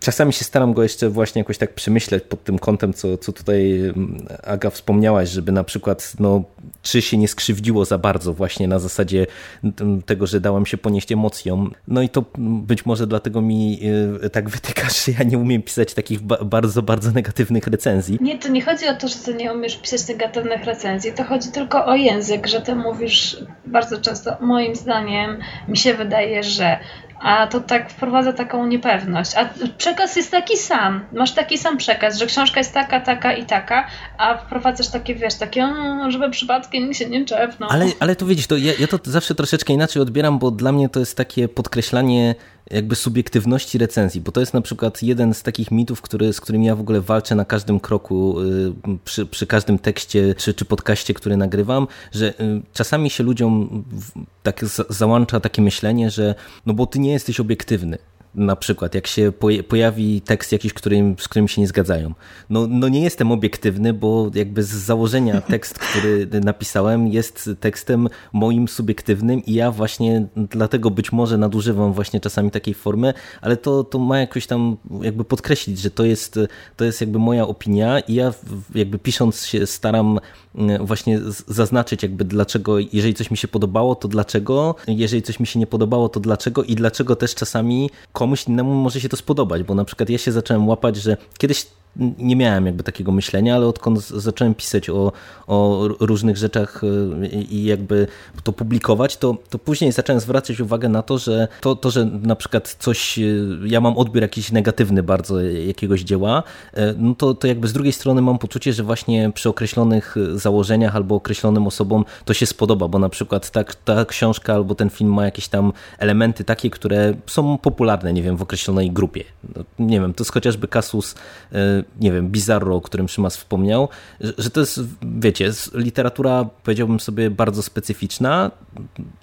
Czasami się staram go jeszcze właśnie jakoś tak przemyśleć pod tym kątem, co, co tutaj mm, Aga wspomniałaś, żeby na przykład, no, czy się nie skrzywdziło za bardzo właśnie na zasadzie mm, tego, że dałam się ponieść emocjom. No i to być może dlatego mi y, tak wytyka, że ja nie umiem pisać takich bardzo, bardzo negatywnych recenzji. Nie, to nie chodzi o to, że ty nie umiesz pisać negatywnych recenzji, to chodzi tylko o język, że ty mówisz bardzo często, moim zdaniem mi się wydaje, że a to tak wprowadza taką niepewność. A przekaz jest taki sam. Masz taki sam przekaz, że książka jest taka, taka i taka, a wprowadzasz takie, wiesz, takie, no, żeby przypadkiem się nie czepnął. Ale, ale to widzisz, to ja, ja to zawsze troszeczkę inaczej odbieram, bo dla mnie to jest takie podkreślanie jakby subiektywności recenzji, bo to jest na przykład jeden z takich mitów, który, z którym ja w ogóle walczę na każdym kroku, y, przy, przy każdym tekście czy, czy podcaście, który nagrywam, że y, czasami się ludziom tak załącza takie myślenie, że no bo ty nie jesteś obiektywny na przykład, jak się pojawi tekst jakiś, którym, z którym się nie zgadzają. No, no nie jestem obiektywny, bo jakby z założenia tekst, który napisałem jest tekstem moim subiektywnym i ja właśnie dlatego być może nadużywam właśnie czasami takiej formy, ale to, to ma jakoś tam jakby podkreślić, że to jest, to jest jakby moja opinia i ja jakby pisząc się staram mm, właśnie zaznaczyć jakby dlaczego, jeżeli coś mi się podobało, to dlaczego, jeżeli coś mi się nie podobało, to dlaczego i dlaczego też czasami komuś innemu może się to spodobać, bo na przykład ja się zacząłem łapać, że kiedyś nie miałem jakby takiego myślenia, ale odkąd zacząłem pisać o, o różnych rzeczach y, i jakby to publikować, to, to później zacząłem zwracać uwagę na to, że to, to, że na przykład coś, y, ja mam odbiór jakiś negatywny bardzo jakiegoś dzieła, y, no to, to jakby z drugiej strony mam poczucie, że właśnie przy określonych założeniach albo określonym osobom to się spodoba, bo na przykład ta, ta książka albo ten film ma jakieś tam elementy takie, które są popularne, nie wiem, w określonej grupie. No, nie wiem, to jest chociażby kasus nie wiem, Bizarro, o którym Szymas wspomniał, że to jest, wiecie, literatura, powiedziałbym sobie, bardzo specyficzna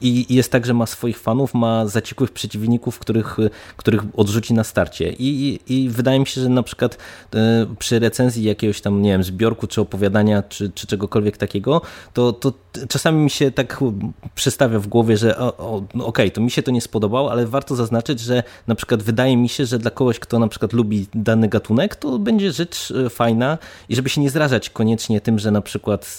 i jest tak, że ma swoich fanów, ma zaciekłych przeciwników, których, których odrzuci na starcie. I, I wydaje mi się, że na przykład e, przy recenzji jakiegoś tam, nie wiem, zbiorku, czy opowiadania, czy, czy czegokolwiek takiego, to, to czasami mi się tak przestawia w głowie, że okej, okay, to mi się to nie spodobało, ale warto zaznaczyć, że na przykład wydaje mi się, że dla kogoś, kto na przykład lubi dany gatunek, to będzie rzecz fajna i żeby się nie zrażać koniecznie tym, że na przykład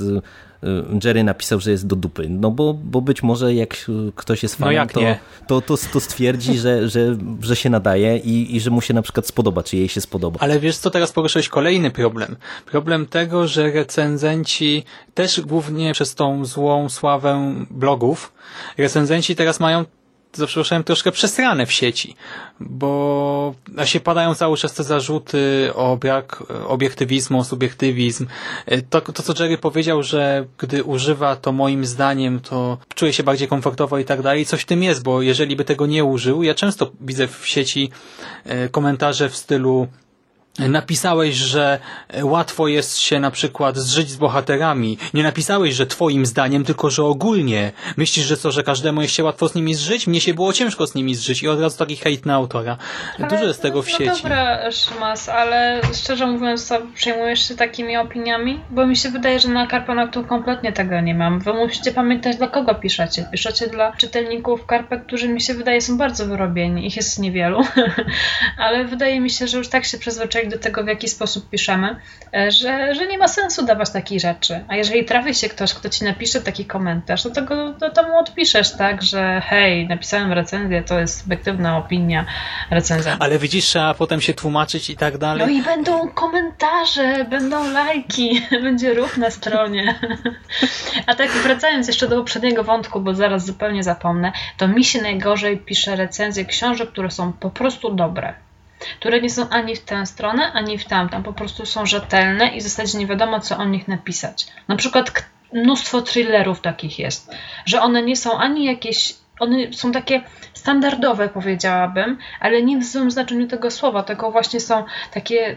Jerry napisał, że jest do dupy. No bo, bo być może jak ktoś jest no fanem, no to, to, to, to, stwierdzi, że, że, że się nadaje i, i że mu się na przykład spodoba, czy jej się spodoba. Ale wiesz co, teraz poruszyłeś kolejny problem. Problem tego, że recenzenci też głównie przez tą złą sławę blogów, recenzenci teraz mają za przeproszeniem troszkę przesrane w sieci, bo się padają cały czas te zarzuty o brak obiektywizmu, o subiektywizm. To, to, co Jerry powiedział, że gdy używa to moim zdaniem, to czuje się bardziej komfortowo i tak dalej. Coś w tym jest, bo jeżeli by tego nie użył, ja często widzę w sieci e, komentarze w stylu napisałeś, że łatwo jest się na przykład zżyć z bohaterami. Nie napisałeś, że twoim zdaniem, tylko że ogólnie. Myślisz, że co, że każdemu jest się łatwo z nimi zżyć? Mnie się było ciężko z nimi zżyć i od razu taki hejt na autora. Ale Dużo jest tego w no sieci. No dobra, Szymas, ale szczerze mówiąc, to przejmujesz się takimi opiniami? Bo mi się wydaje, że na Karpanoktu kompletnie tego nie mam. Wy musicie pamiętać, dla kogo piszecie. Piszecie dla czytelników Karpę, którzy mi się wydaje są bardzo wyrobieni. Ich jest niewielu. ale wydaje mi się, że już tak się przyzwyczaili do tego, w jaki sposób piszemy, e, że, że nie ma sensu dawać takich rzeczy. A jeżeli trafi się ktoś, kto ci napisze taki komentarz, to, tego, to, to mu odpiszesz, tak, że hej, napisałem recenzję, to jest subiektywna opinia recenzenta. Ale widzisz, trzeba potem się tłumaczyć i tak dalej. No i będą komentarze, będą lajki, będzie ruch na stronie. A tak wracając jeszcze do poprzedniego wątku, bo zaraz zupełnie zapomnę, to mi się najgorzej pisze recenzje książek, które są po prostu dobre które nie są ani w tę stronę, ani w tamtą. Po prostu są rzetelne i w zasadzie nie wiadomo, co o nich napisać. Na przykład mnóstwo thrillerów takich jest, że one nie są ani jakieś, one są takie standardowe, powiedziałabym, ale nie w złym znaczeniu tego słowa, tylko właśnie są takie e,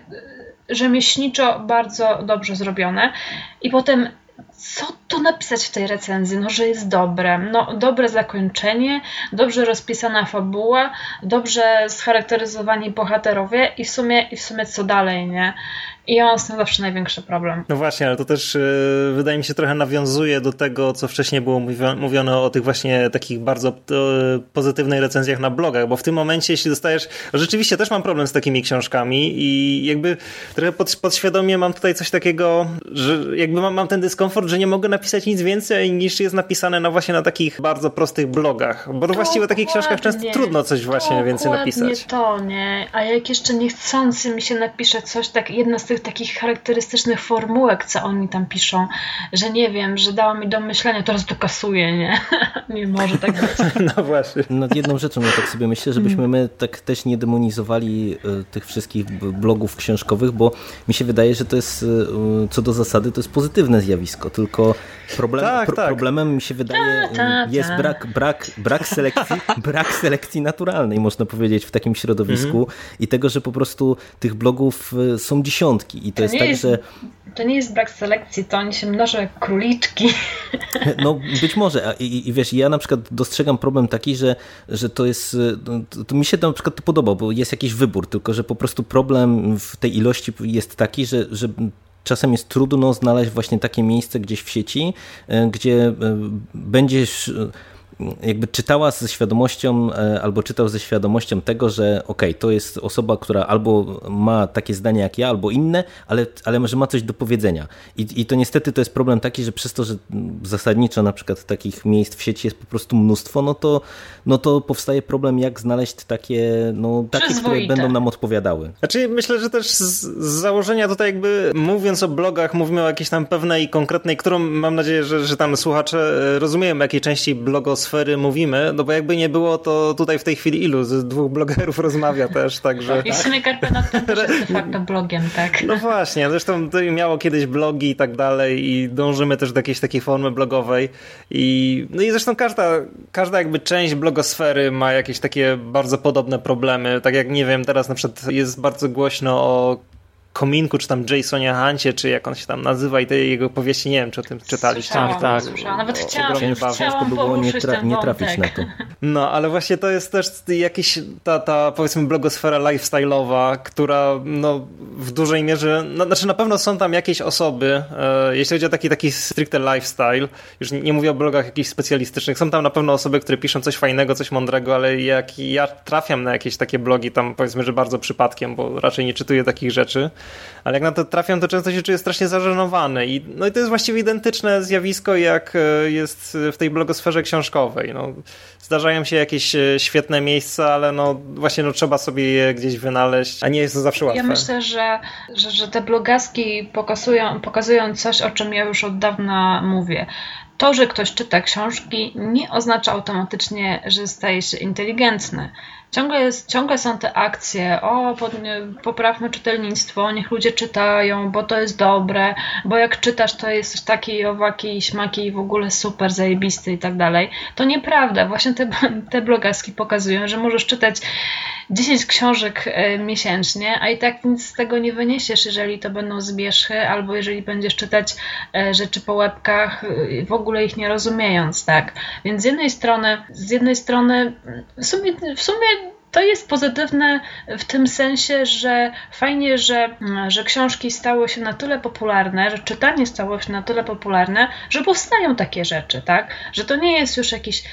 rzemieślniczo bardzo dobrze zrobione. I potem co tu napisać w tej recenzji? No, że jest dobre. No, dobre zakończenie, dobrze rozpisana fabuła, dobrze scharakteryzowani bohaterowie i w sumie, i w sumie co dalej, nie? I ja mam z tym zawsze największy problem. No właśnie, ale to też yy, wydaje mi się trochę nawiązuje do tego, co wcześniej było mówione o tych właśnie takich bardzo yy, pozytywnych recenzjach na blogach, bo w tym momencie, jeśli dostajesz, rzeczywiście też mam problem z takimi książkami i jakby trochę pod, podświadomie mam tutaj coś takiego, że jakby mam, mam ten dyskomfort, że nie mogę napisać nic więcej niż jest napisane na właśnie na takich bardzo prostych blogach, bo to właściwie o takich książkach często trudno coś właśnie więcej napisać. to, nie? A jak jeszcze niechcący mi się napisze coś, tak jedna z tych takich charakterystycznych formułek, co oni tam piszą, że nie wiem, że dała mi do myślenia, teraz to kasuje, nie? nie może tak być. No właśnie. Nad jedną rzeczą ja tak sobie myślę, żebyśmy my tak też nie demonizowali e, tych wszystkich blogów książkowych, bo mi się wydaje, że to jest e, co do zasady to jest pozytywne zjawisko, tylko problem, tak, pro, tak. problemem mi się wydaje ta, ta, ta. jest brak, brak, brak, selekcji, brak selekcji naturalnej, można powiedzieć, w takim środowisku mhm. i tego, że po prostu tych blogów są dziesiątki i to, to jest tak, jest, że... To nie jest brak selekcji, to oni się mnożą jak króliczki. No być może I, i wiesz, ja na przykład dostrzegam problem taki, że, że to jest, to, to mi się to na przykład to podoba, bo jest jakiś wybór, tylko że po prostu problem w tej ilości jest taki, że, że czasem jest trudno znaleźć właśnie takie miejsce gdzieś w sieci, e, gdzie e, będziesz jakby czytała ze świadomością, e, albo czytał ze świadomością tego, że okej, okay, to jest osoba, która albo ma takie zdanie jak ja, albo inne, ale, ale może ma coś do powiedzenia. I, I to niestety to jest problem taki, że przez to, że zasadniczo na przykład takich miejsc w sieci jest po prostu mnóstwo, no to, no to powstaje problem, jak znaleźć takie, no, takie które będą nam odpowiadały. Znaczy myślę, że też z, z założenia tutaj jakby mówiąc o blogach, mówimy o jakiejś tam pewnej konkretnej, którą mam nadzieję, że, że tam słuchacze e, rozumieją, jakiej części blogosfery sfery mówimy, no bo jakby nie było, to tutaj w tej chwili ilu z dwóch blogerów rozmawia też, także... I w sumie też jest de facto blogiem, tak? No właśnie, zresztą to miało kiedyś blogi i tak dalej i dążymy też do jakiejś takiej formy blogowej i no i zresztą każda, każda jakby część blogosfery ma jakieś takie bardzo podobne problemy, tak jak nie wiem, teraz na przykład jest bardzo głośno o Kominku, czy tam Jasonie Hancie, czy jak on się tam nazywa i te jego powieści, nie wiem, czy o tym czytaliście. Słyszałam, tak. Słyszałam. Nawet O, chciałam, chciałam ciężko by było nie, tra nie trafić na to. No, ale właśnie to jest też jakiś ta, ta powiedzmy blogosfera lifestyle'owa, która no, w dużej mierze, no, znaczy na pewno są tam jakieś osoby, e, jeśli chodzi o taki, taki stricte lifestyle, już nie, nie mówię o blogach jakichś specjalistycznych, są tam na pewno osoby, które piszą coś fajnego, coś mądrego, ale jak ja trafiam na jakieś takie blogi, tam powiedzmy, że bardzo przypadkiem, bo raczej nie czytuję takich rzeczy, ale jak na to trafiam, to często się czuję strasznie zażenowany i, no i to jest właściwie identyczne zjawisko, jak e, jest w tej blogosferze książkowej. No, zdarzają się jakieś e, świetne miejsca, ale no właśnie no, trzeba sobie je gdzieś wynaleźć, a nie jest to zawsze łatwe. Ja myślę, że, że, że te blogaski pokazują, pokazują coś, o czym ja już od dawna mówię. To, że ktoś czyta książki, nie oznacza automatycznie, że staje się inteligentny. Ciągle, jest, ciągle są te akcje, o, poprawmy czytelnictwo, niech ludzie czytają, bo to jest dobre, bo jak czytasz, to jesteś taki, owaki, śmaki i w ogóle super, zajebisty i tak dalej. To nieprawda. Właśnie te, te blogaski pokazują, że możesz czytać 10 książek e, miesięcznie, a i tak nic z tego nie wyniesiesz, jeżeli to będą zbierzchy, albo jeżeli będziesz czytać e, rzeczy po łebkach, e, w ogóle ich nie rozumiejąc, tak? Więc z jednej strony, z jednej strony w sumie, w sumie to jest pozytywne w tym sensie, że fajnie, że, że książki stały się na tyle popularne, że czytanie stało się na tyle popularne, że powstają takie rzeczy, tak? Że to nie jest już jakiś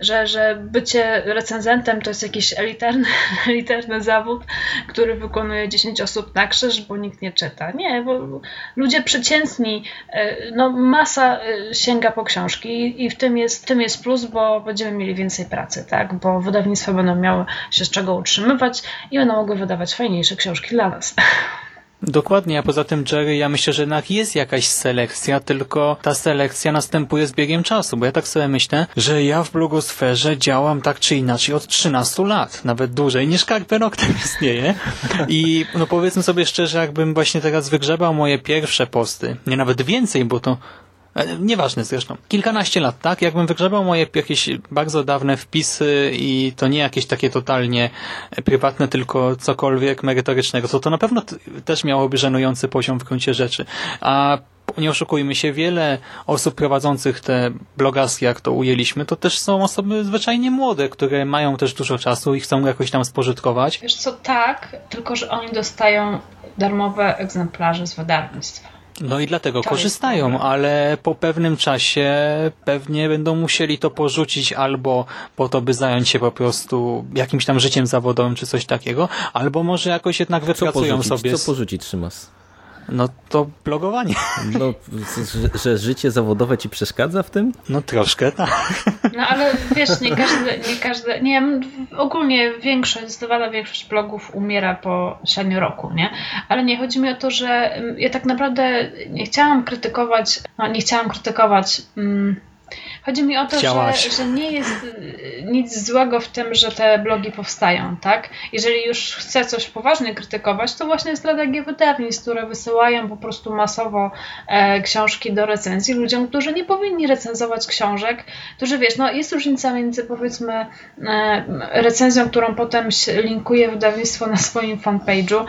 że, że bycie recenzentem to jest jakiś elitarny, elitarny zawód, który wykonuje 10 osób na krzyż, bo nikt nie czyta. Nie, bo ludzie przeciętni, e, no masa e, sięga po książki i w tym jest, w tym jest plus, bo będziemy mieli więcej pracy, tak? Bo wydawnictwa będą miały się z czego utrzymywać i będą mogły wydawać fajniejsze książki dla nas. Dokładnie, a poza tym Jerry, ja myślę, że jednak jest jakaś selekcja, tylko ta selekcja następuje z biegiem czasu, bo ja tak sobie myślę, że ja w blogosferze działam tak czy inaczej od 13 lat, nawet dłużej niż Karpenok ten istnieje. I no powiedzmy sobie szczerze, jakbym właśnie teraz wygrzebał moje pierwsze posty, nie nawet więcej, bo to Nieważne zresztą. Kilkanaście lat, tak? Jakbym wygrzebał moje jakieś bardzo dawne wpisy i to nie jakieś takie totalnie prywatne, tylko cokolwiek merytorycznego, to to na pewno też miałoby żenujący poziom w gruncie rzeczy. A nie oszukujmy się, wiele osób prowadzących te blogaski, jak to ujęliśmy, to też są osoby zwyczajnie młode, które mają też dużo czasu i chcą jakoś tam spożytkować. Wiesz co, tak, tylko że oni dostają darmowe egzemplarze z wydawnictwa. No i dlatego to korzystają, ale po pewnym czasie pewnie będą musieli to porzucić albo po to, by zająć się po prostu jakimś tam życiem zawodowym czy coś takiego, albo może jakoś jednak wypracują co sobie. Co porzucić, Szymas? No to blogowanie. No, że, że, życie zawodowe ci przeszkadza w tym? No troszkę, tak. No ale wiesz, nie każdy, nie każdy, nie ogólnie większość, zdecydowana większość blogów umiera po średnio roku, nie? Ale nie, chodzi mi o to, że ja tak naprawdę nie chciałam krytykować, no nie chciałam krytykować mm, Chodzi mi o to, że, że, nie jest y, nic złego w tym, że te blogi powstają, tak? Jeżeli już chcę coś poważnie krytykować, to właśnie strategie wydawnictw, które wysyłają po prostu masowo e, książki do recenzji ludziom, którzy nie powinni recenzować książek, którzy wiesz, no jest różnica między powiedzmy e, recenzją, którą potem linkuje wydawnictwo na swoim fanpage'u,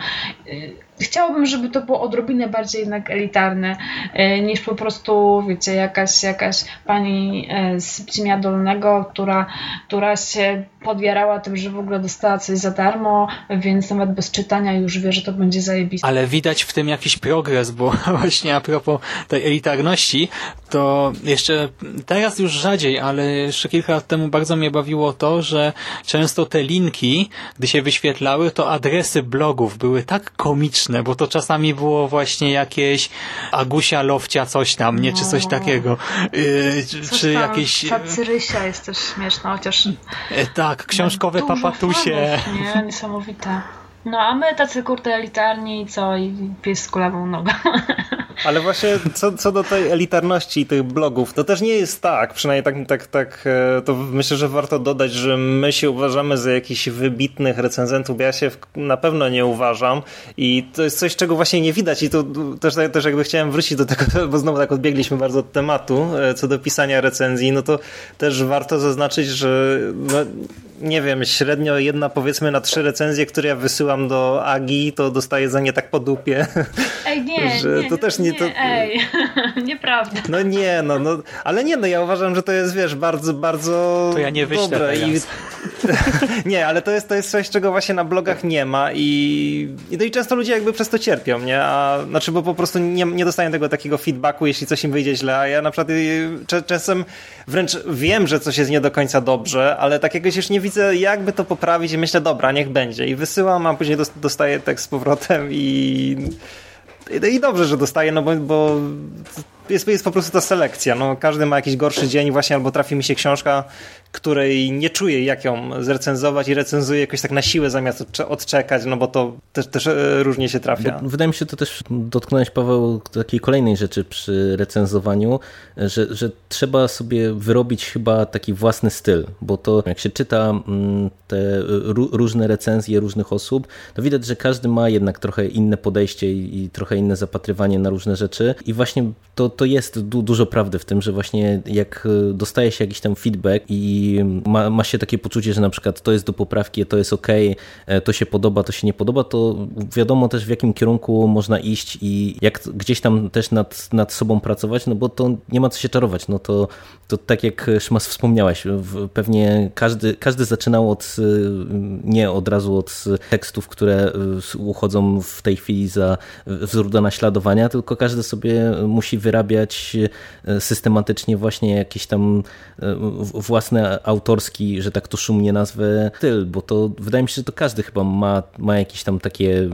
chciałabym, żeby to było odrobinę bardziej jednak elitarne, e, niż po prostu, wiecie, jakaś, jakaś pani e, z Pcimia Dolnego, która, która się podjarała tym, że w ogóle dostała coś za darmo, więc nawet bez czytania już wie, że to będzie zajebiste. Ale widać w tym jakiś progres, bo właśnie a propos tej elitarności, to jeszcze teraz już rzadziej, ale jeszcze kilka lat temu bardzo mnie bawiło to, że często te linki, gdy się wyświetlały, to adresy blogów były tak komiczne, bo to czasami było właśnie jakieś Agusia Lofcia coś tam, nie? Czy coś no. takiego. Yy, coś czy tam, jakieś... Pacyrysia jest też śmieszna, chociaż... E, tak, książkowe papatusie. Fanów, nie? Niesamowite. No a my tacy kurde elitarni co i pies z kulawą nogą. Ale właśnie co, co do tej elitarności tych blogów, to też nie jest tak, przynajmniej tak, tak, tak, e, to myślę, że warto dodać, że my się uważamy za jakichś wybitnych recenzentów, ja się na pewno nie uważam i to jest coś, czego właśnie nie widać i to też, też jakby chciałem wrócić do tego, bo znowu tak odbiegliśmy bardzo od tematu, e, co do pisania recenzji, no to też warto zaznaczyć, że no, nie wiem, średnio jedna powiedzmy na trzy recenzje, które ja wysyłam do Agi, to dostaję za nie tak po dupie. Ej, nie, że nie, to też nie, nie to... ej, nieprawda. No nie, no, no, ale nie, no ja uważam, że to jest, wiesz, bardzo, bardzo To ja nie wyślę dobre i nie, ale to jest, to jest coś, czego właśnie na blogach nie ma i, i, no i często ludzie jakby przez to cierpią, nie? A, znaczy, bo po prostu nie, nie dostają tego takiego feedbacku, jeśli coś im wyjdzie źle, a ja na przykład y, czasem wręcz wiem, że coś jest nie do końca dobrze, ale tak jakoś już nie widzę, jakby to poprawić i myślę, dobra, niech będzie. I wysyłam, a później dostaję tekst z powrotem i, i, i dobrze, że dostaję, no bo, bo jest, jest po prostu ta selekcja. No, każdy ma jakiś gorszy dzień właśnie, albo trafi mi się książka, której nie czuję, jak ją zrecenzować i recenzuję jakoś tak na siłę zamiast odczekać, no bo to też, też e, różnie się trafia. Bo wydaje mi się to też dotknąć, Paweł, takiej kolejnej rzeczy przy recenzowaniu, że, że trzeba sobie wyrobić chyba taki własny styl, bo to jak się czyta mm, te różne recenzje różnych osób, to widać, że każdy ma jednak trochę inne podejście i trochę inne zapatrywanie na różne rzeczy i właśnie to, to jest du dużo prawdy w tym, że właśnie jak e, dostaje się jakiś tam feedback i ma, ma się takie poczucie, że na przykład to jest do poprawki, to jest ok, e, to się podoba, to się nie podoba, to wiadomo też w jakim kierunku można iść i jak gdzieś tam też nad, nad sobą pracować, no bo to nie ma co się czarować. No to, to tak jak Szmas wspomniałeś, pewnie każdy, każdy zaczynał od e, nie od razu od tekstów, które uchodzą w tej chwili za wzór do naśladowania, tylko każdy sobie musi wyrabiać systematycznie właśnie jakieś tam własne autorski, że tak to szumnie nazwę, styl, bo to wydaje mi się, że to każdy chyba ma, ma jakieś tam takie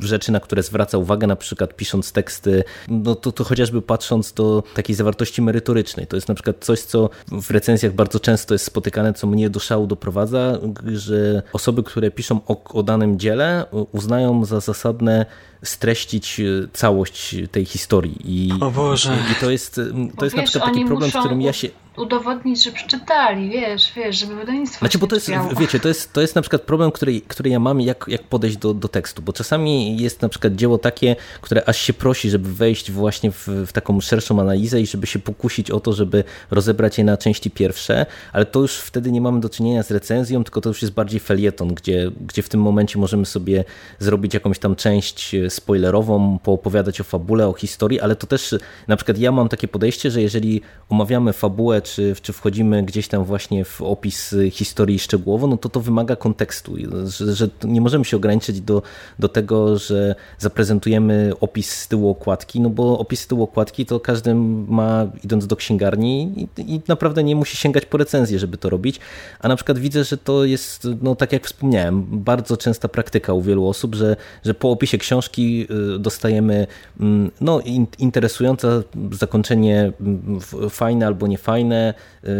rzeczy, na które zwraca uwagę, na przykład pisząc teksty, no to, to chociażby patrząc do takiej zawartości merytorycznej. To jest na przykład coś, co w recenzjach bardzo często jest spotykane, co mnie do szału doprowadza, że osoby, które piszą o, o danym dziele, uznają za zasadne streścić całość tej historii. I, o Boże. I to jest, to jest na przykład taki problem, z którym ja się udowodnić, że przeczytali, wiesz, wiesz, żeby wydawnictwo Znaczy, bo to jest, wiecie, to jest, to jest na przykład problem, który, który ja mam, jak, jak podejść do, do tekstu, bo czasami jest na przykład dzieło takie, które aż się prosi, żeby wejść właśnie w, w taką szerszą analizę i żeby się pokusić o to, żeby rozebrać je na części pierwsze, ale to już wtedy nie mamy do czynienia z recenzją, tylko to już jest bardziej felieton, gdzie, gdzie w tym momencie możemy sobie zrobić jakąś tam część spoilerową, poopowiadać o fabule, o historii, ale to też na przykład ja mam takie podejście, że jeżeli omawiamy fabułę czy, czy wchodzimy gdzieś tam właśnie w opis historii szczegółowo, no to to wymaga kontekstu, że, że nie możemy się ograniczyć do, do tego, że zaprezentujemy opis z tyłu okładki, no bo opis z tyłu okładki to każdy ma idąc do księgarni i, i naprawdę nie musi sięgać po recenzję, żeby to robić, a na przykład widzę, że to jest, no tak jak wspomniałem, bardzo częsta praktyka u wielu osób, że, że po opisie książki y, dostajemy mm, no, interesujące zakończenie, mm, fajne albo niefajne, Y,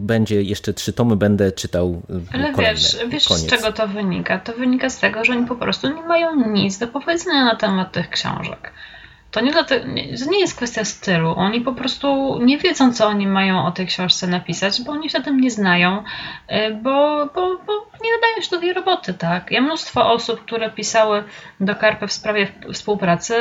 będzie jeszcze trzy tomy, będę czytał y, Ale kolejne. wiesz, wiesz z czego to wynika? To wynika z tego, że oni po prostu nie mają nic do powiedzenia na temat tych książek. To nie, to nie jest kwestia stylu. Oni po prostu nie wiedzą, co oni mają o tej książce napisać, bo oni się tym nie znają, y, bo, bo, bo nie nadają się do tej roboty, tak? Ja mnóstwo osób, które pisały do Karpy w sprawie współpracy,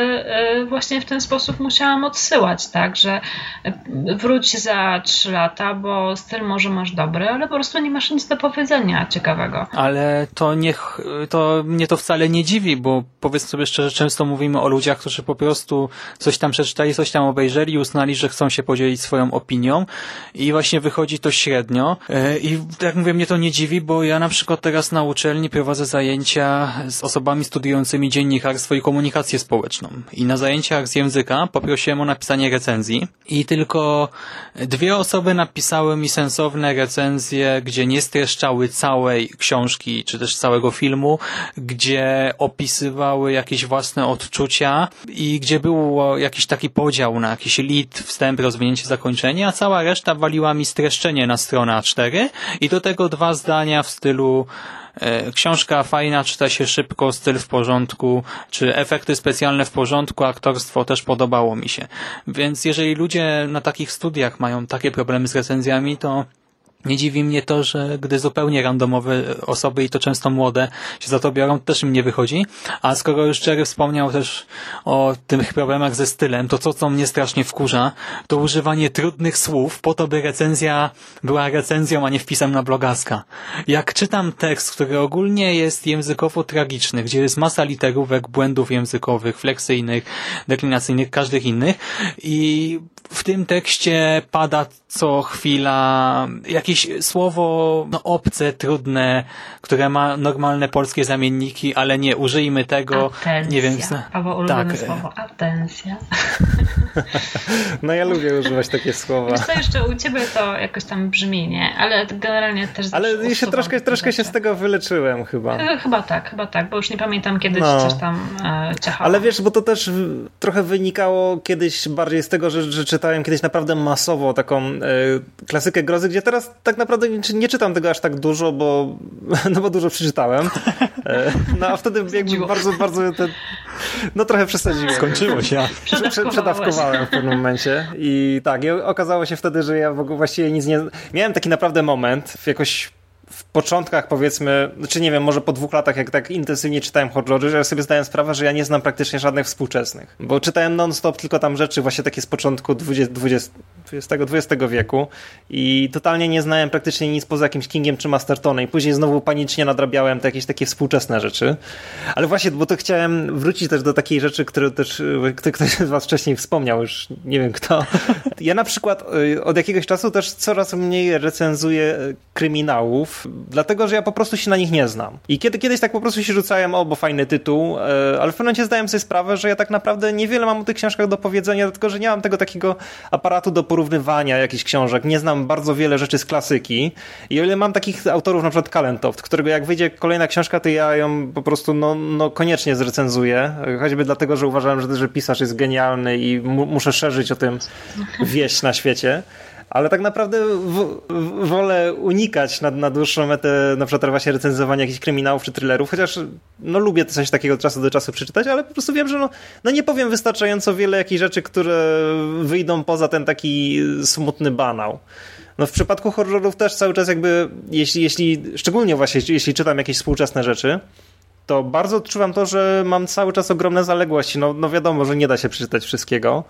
y, właśnie w ten sposób musiałam odsyłać, tak? Że y, wróć za trzy lata, bo styl może masz dobry, ale po prostu nie masz nic do powiedzenia ciekawego. Ale to niech, to mnie to wcale nie dziwi, bo powiedzmy sobie szczerze, często mówimy o ludziach, którzy po prostu coś tam przeczytali, coś tam obejrzeli i uznali, że chcą się podzielić swoją opinią. I właśnie wychodzi to średnio. Y, i jak mówię, mnie to nie dziwi, bo ja na przykład przykład teraz na uczelni prowadzę zajęcia z osobami studiującymi dziennikarstwo i komunikację społeczną. I na zajęciach z języka poprosiłem o napisanie recenzji. I tylko dwie osoby napisały mi sensowne recenzje, gdzie nie streszczały całej książki, czy też całego filmu, gdzie opisywały jakieś własne odczucia i gdzie był jakiś taki podział na jakiś lead, wstęp, rozwinięcie, zakończenie, a cała reszta waliła mi streszczenie na stronę A4 i do tego dwa zdania w stylu E, książka fajna, czyta się szybko, styl w porządku, czy efekty specjalne w porządku, aktorstwo też podobało mi się. Więc jeżeli ludzie na takich studiach mają takie problemy z recenzjami, to Nie dziwi mnie to, że gdy zupełnie randomowe osoby i to często młode się za to biorą, to też im nie wychodzi. A skoro już Jerry wspomniał też o tych problemach ze stylem, to co, co mnie strasznie wkurza, to używanie trudnych słów po to, by recenzja była recenzją, a nie wpisem na blogaska. Jak czytam tekst, który ogólnie jest językowo tragiczny, gdzie jest masa literówek, błędów językowych, fleksyjnych, deklinacyjnych, każdych innych i w tym tekście pada co chwila jakieś słowo no, obce, trudne, które ma normalne polskie zamienniki, ale nie, użyjmy tego. Atencja. Nie wiem. Albo ulubione tak. słowo atencja. No ja lubię używać takie słowa. Wiesz co, jeszcze u ciebie to jakoś tam brzmi, nie? Ale generalnie też Ale ja się troszkę, troszkę się z tego wyleczyłem chyba. E, chyba tak, chyba tak, bo już nie pamiętam kiedy no. coś tam e, ciachało. Ale wiesz, bo to też trochę wynikało kiedyś bardziej z tego, że, że czytałem kiedyś naprawdę masowo taką e, klasykę grozy, gdzie teraz tak naprawdę nie, nie, czytam tego aż tak dużo, bo, no bo dużo przeczytałem. E, no a wtedy jakby bardzo, bardzo te, no trochę przesadziłem. Skończyło się. Przedawkowałem w pewnym momencie i tak, i okazało się wtedy, że ja w ogóle właściwie nic nie... Miałem taki naprawdę moment, jakoś w początkach powiedzmy, czy znaczy nie wiem, może po dwóch latach, jak tak intensywnie czytałem horrory, że ja sobie zdałem sprawę, że ja nie znam praktycznie żadnych współczesnych. Bo czytałem non-stop tylko tam rzeczy właśnie takie z początku XX, XX, wieku i totalnie nie znałem praktycznie nic poza jakimś Kingiem czy Mastertonem i później znowu panicznie nadrabiałem te jakieś takie współczesne rzeczy. Ale właśnie, bo to chciałem wrócić też do takiej rzeczy, które też ktoś z was wcześniej wspomniał, już nie wiem kto. Ja na przykład y, od jakiegoś czasu też coraz mniej recenzuję kryminałów, dlatego że ja po prostu się na nich nie znam. I kiedy, kiedyś tak po prostu się rzucałem, o, bo fajny tytuł, e, ale w pewnym momencie zdałem sobie sprawę, że ja tak naprawdę niewiele mam o tych książkach do powiedzenia, tylko że nie mam tego takiego aparatu do porównywania jakichś książek. Nie znam bardzo wiele rzeczy z klasyki. I o ile mam takich autorów, na przykład Kalentoft, którego jak wyjdzie kolejna książka, to ja ją po prostu no, no koniecznie zrecenzuję, choćby dlatego, że uważałem, że, że pisarz jest genialny i mu, muszę szerzyć o tym wieść na świecie ale tak naprawdę w, w, wolę unikać na, na dłuższą metę na przykład właśnie recenzowania jakichś kryminałów czy thrillerów, chociaż no lubię coś takiego od czasu do czasu przeczytać, ale po prostu wiem, że no, no nie powiem wystarczająco wiele jakichś rzeczy, które wyjdą poza ten taki smutny banał. No w przypadku horrorów też cały czas jakby, jeśli, jeśli szczególnie właśnie jeśli czytam jakieś współczesne rzeczy, to bardzo odczuwam to, że mam cały czas ogromne zaległości. No, no wiadomo, że nie da się przeczytać wszystkiego,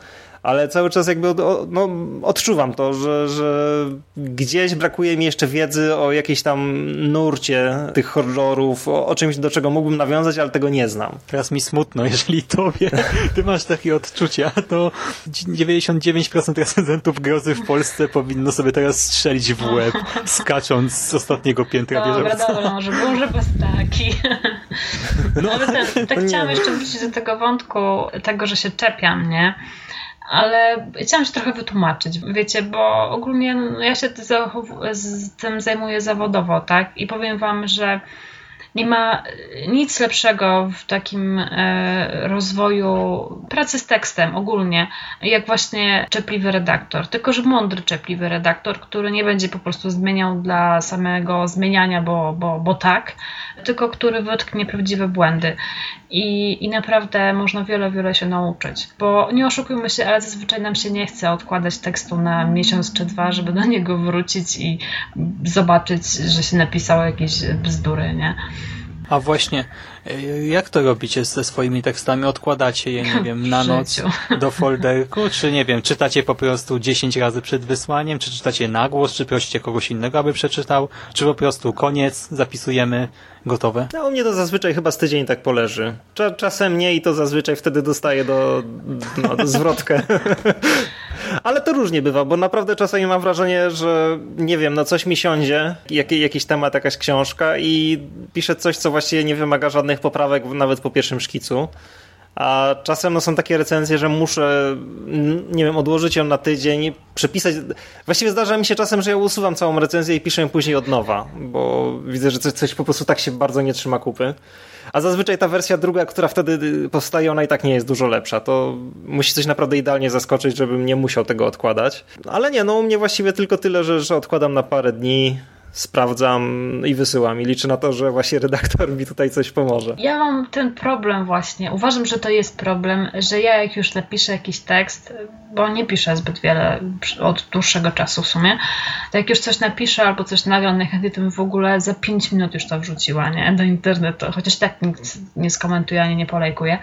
ale cały czas jakby no, odczuwam to, że, że gdzieś brakuje mi jeszcze wiedzy o jakiejś tam nurcie tych horrorów, o, o czymś, do czego mógłbym nawiązać, ale tego nie znam. Teraz mi smutno, jeżeli tobie, ty masz takie odczucia, to 99% recenzentów grozy w Polsce powinno sobie teraz strzelić w łeb, skacząc z ostatniego piętra Dobra, dobra, może może bez taki. No, ale ten, tak chciałam jeszcze wrócić do tego wątku, tego, że się czepiam, nie? Ale chciałam się trochę wytłumaczyć, wiecie, bo ogólnie no, ja się tym zajmuję zawodowo, tak? I powiem Wam, że nie ma nic lepszego w takim e, rozwoju pracy z tekstem ogólnie, jak właśnie czepliwy redaktor. Tylko, że mądry czepliwy redaktor, który nie będzie po prostu zmieniał dla samego zmieniania, bo, bo, bo tak, tylko który wytknie prawdziwe błędy. I, I naprawdę można wiele, wiele się nauczyć. Bo nie oszukujmy się, ale zazwyczaj nam się nie chce odkładać tekstu na miesiąc czy dwa, żeby do niego wrócić i zobaczyć, że się napisało jakieś bzdury, nie? A właśnie, y, jak to robicie ze swoimi tekstami? Odkładacie je, nie wiem, na noc do folderku? Czy nie wiem, czytacie po prostu 10 razy przed wysłaniem? Czy czytacie na głos? Czy prosicie kogoś innego, aby przeczytał? Czy po prostu koniec, zapisujemy, gotowe? No u mnie to zazwyczaj chyba z tydzień tak poleży. Czasem nie i to zazwyczaj wtedy dostaję do, no, do zwrotkę. Ale to różnie bywa, bo naprawdę czasami mam wrażenie, że nie wiem, no coś mi siądzie, jak, jakiś temat, jakaś książka i piszę coś, co właściwie nie wymaga żadnych poprawek nawet po pierwszym szkicu. A czasem no, są takie recenzje, że muszę, nie wiem, odłożyć ją na tydzień, przepisać. Właściwie zdarza mi się czasem, że ja usuwam całą recenzję i piszę ją później od nowa, bo widzę, że coś, coś po prostu tak się bardzo nie trzyma kupy. A zazwyczaj ta wersja druga, która wtedy powstaje, ona i tak nie jest dużo lepsza. To musi coś naprawdę idealnie zaskoczyć, żebym nie musiał tego odkładać. Ale nie, no u mnie właściwie tylko tyle, że, że odkładam na parę dni, sprawdzam i wysyłam i liczę na to, że właśnie redaktor mi tutaj coś pomoże. Ja mam ten problem właśnie. Uważam, że to jest problem, że ja jak już napiszę jakiś tekst, bo nie piszę zbyt wiele od dłuższego czasu w sumie, to jak już coś napiszę albo coś nagram, najchętniej to bym w ogóle za 5 minut już to wrzuciła, nie? Do internetu, chociaż tak nikt nie skomentuje ani nie polejkuje.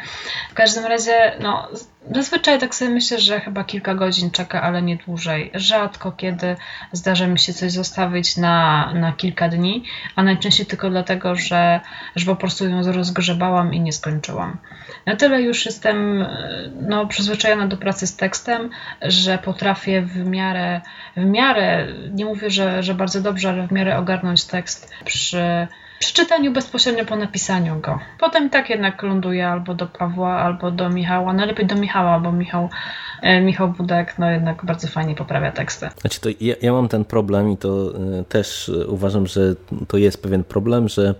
W każdym razie, no Zazwyczaj tak sobie myślę, że chyba kilka godzin czeka, ale nie dłużej. Rzadko kiedy zdarza mi się coś zostawić na, na kilka dni, a najczęściej tylko dlatego, że, że po prostu ją rozgrzebałam i nie skończyłam. Na tyle już jestem no, przyzwyczajona do pracy z tekstem, że potrafię w miarę, w miarę, nie mówię, że, że bardzo dobrze, ale w miarę ogarnąć tekst przy przy czytaniu bezpośrednio po napisaniu go. Potem tak jednak ląduje albo do Pawła, albo do Michała. Najlepiej do Michała, bo Michał, e, Michał Budek no jednak bardzo fajnie poprawia teksty. Znaczy to ja, ja mam ten problem i to e, też uważam, że to jest pewien problem, że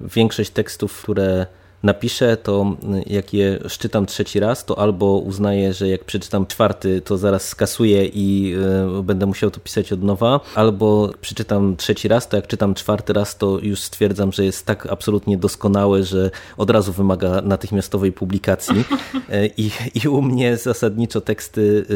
większość tekstów, które napiszę, to jak je szczytam trzeci raz, to albo uznaję, że jak przeczytam czwarty, to zaraz skasuję i e, będę musiał to pisać od nowa, albo przeczytam trzeci raz, to jak czytam czwarty raz, to już stwierdzam, że jest tak absolutnie doskonały, że od razu wymaga natychmiastowej publikacji. E, I, i u mnie zasadniczo teksty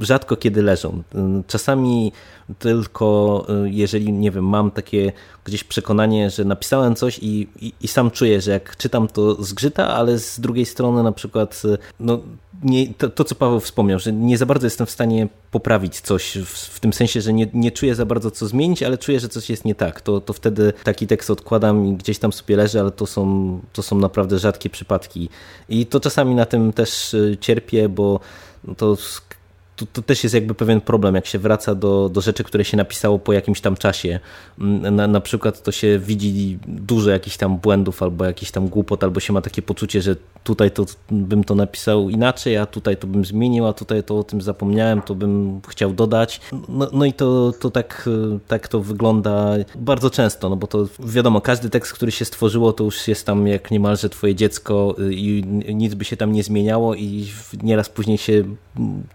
e, rzadko kiedy leżą. Czasami tylko jeżeli, nie wiem, mam takie gdzieś przekonanie, że napisałem coś i, i, i, sam czuję, że jak czytam to zgrzyta, ale z drugiej strony na przykład no, nie, to, to, co Paweł wspomniał, że nie za bardzo jestem w stanie poprawić coś, w, w, tym sensie, że nie, nie czuję za bardzo co zmienić, ale czuję, że coś jest nie tak. To, to wtedy taki tekst odkładam i gdzieś tam sobie leży, ale to są, to są naprawdę rzadkie przypadki. I to czasami na tym też y, cierpię, bo to to, to, też jest jakby pewien problem, jak się wraca do, do rzeczy, które się napisało po jakimś tam czasie. Mm, na, na przykład to się widzi dużo jakichś tam błędów albo jakiś tam głupot, albo się ma takie poczucie, że tutaj to bym to napisał inaczej, a tutaj to bym zmienił, a tutaj to o tym zapomniałem, to bym chciał dodać. No, no i to, to tak, tak to wygląda bardzo często, no bo to wiadomo, każdy tekst, który się stworzyło, to już jest tam jak niemalże twoje dziecko y, i nic by się tam nie zmieniało i nieraz później się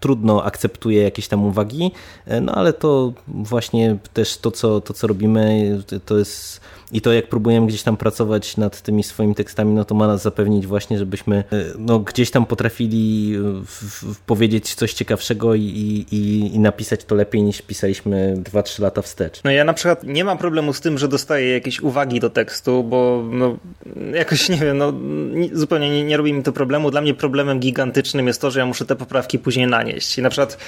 trudno akceptuje jakieś tam uwagi, e, no ale to właśnie też to, co, to, co robimy, to jest i to jak próbujemy gdzieś tam pracować nad tymi swoimi tekstami, no to ma nas zapewnić właśnie, żebyśmy e, no, gdzieś tam potrafili w, w powiedzieć coś ciekawszego i, i, i, napisać to lepiej niż pisaliśmy 2-3 lata wstecz. No ja na przykład nie mam problemu z tym, że dostaję jakieś uwagi do tekstu, bo no, jakoś nie wiem, no, zupełnie nie, nie robi mi to problemu. Dla mnie problemem gigantycznym jest to, że ja muszę te poprawki później nanieść. I na przykład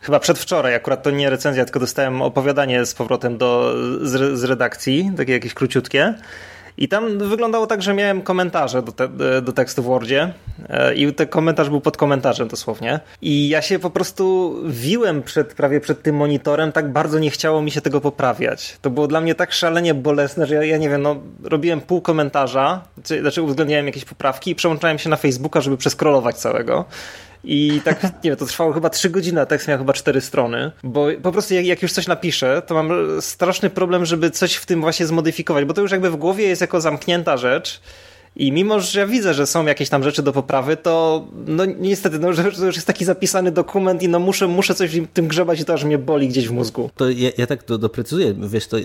chyba przedwczoraj, akurat to nie recenzja, tylko dostałem opowiadanie z powrotem do, z, z redakcji, takie jakieś króciutkie. I tam wyglądało tak, że miałem komentarze do, te, do tekstu w Wordzie e, i ten komentarz był pod komentarzem dosłownie. I ja się po prostu wiłem przed, prawie przed tym monitorem, tak bardzo nie chciało mi się tego poprawiać. To było dla mnie tak szalenie bolesne, że ja, ja nie wiem, no robiłem pół komentarza, znaczy uwzględniałem jakieś poprawki i przełączałem się na Facebooka, żeby przeskrolować całego. I tak, nie wiem, to trwało chyba trzy godziny, a tekst miał chyba cztery strony, bo po prostu jak, jak już coś napiszę, to mam straszny problem, żeby coś w tym właśnie zmodyfikować, bo to już jakby w głowie jest jako zamknięta rzecz i mimo, że ja widzę, że są jakieś tam rzeczy do poprawy, to no niestety, no, to już jest taki zapisany dokument i no muszę, muszę coś w tym grzebać i to aż mnie boli gdzieś w mózgu. To ja, ja tak do, doprecyzuję, wiesz, to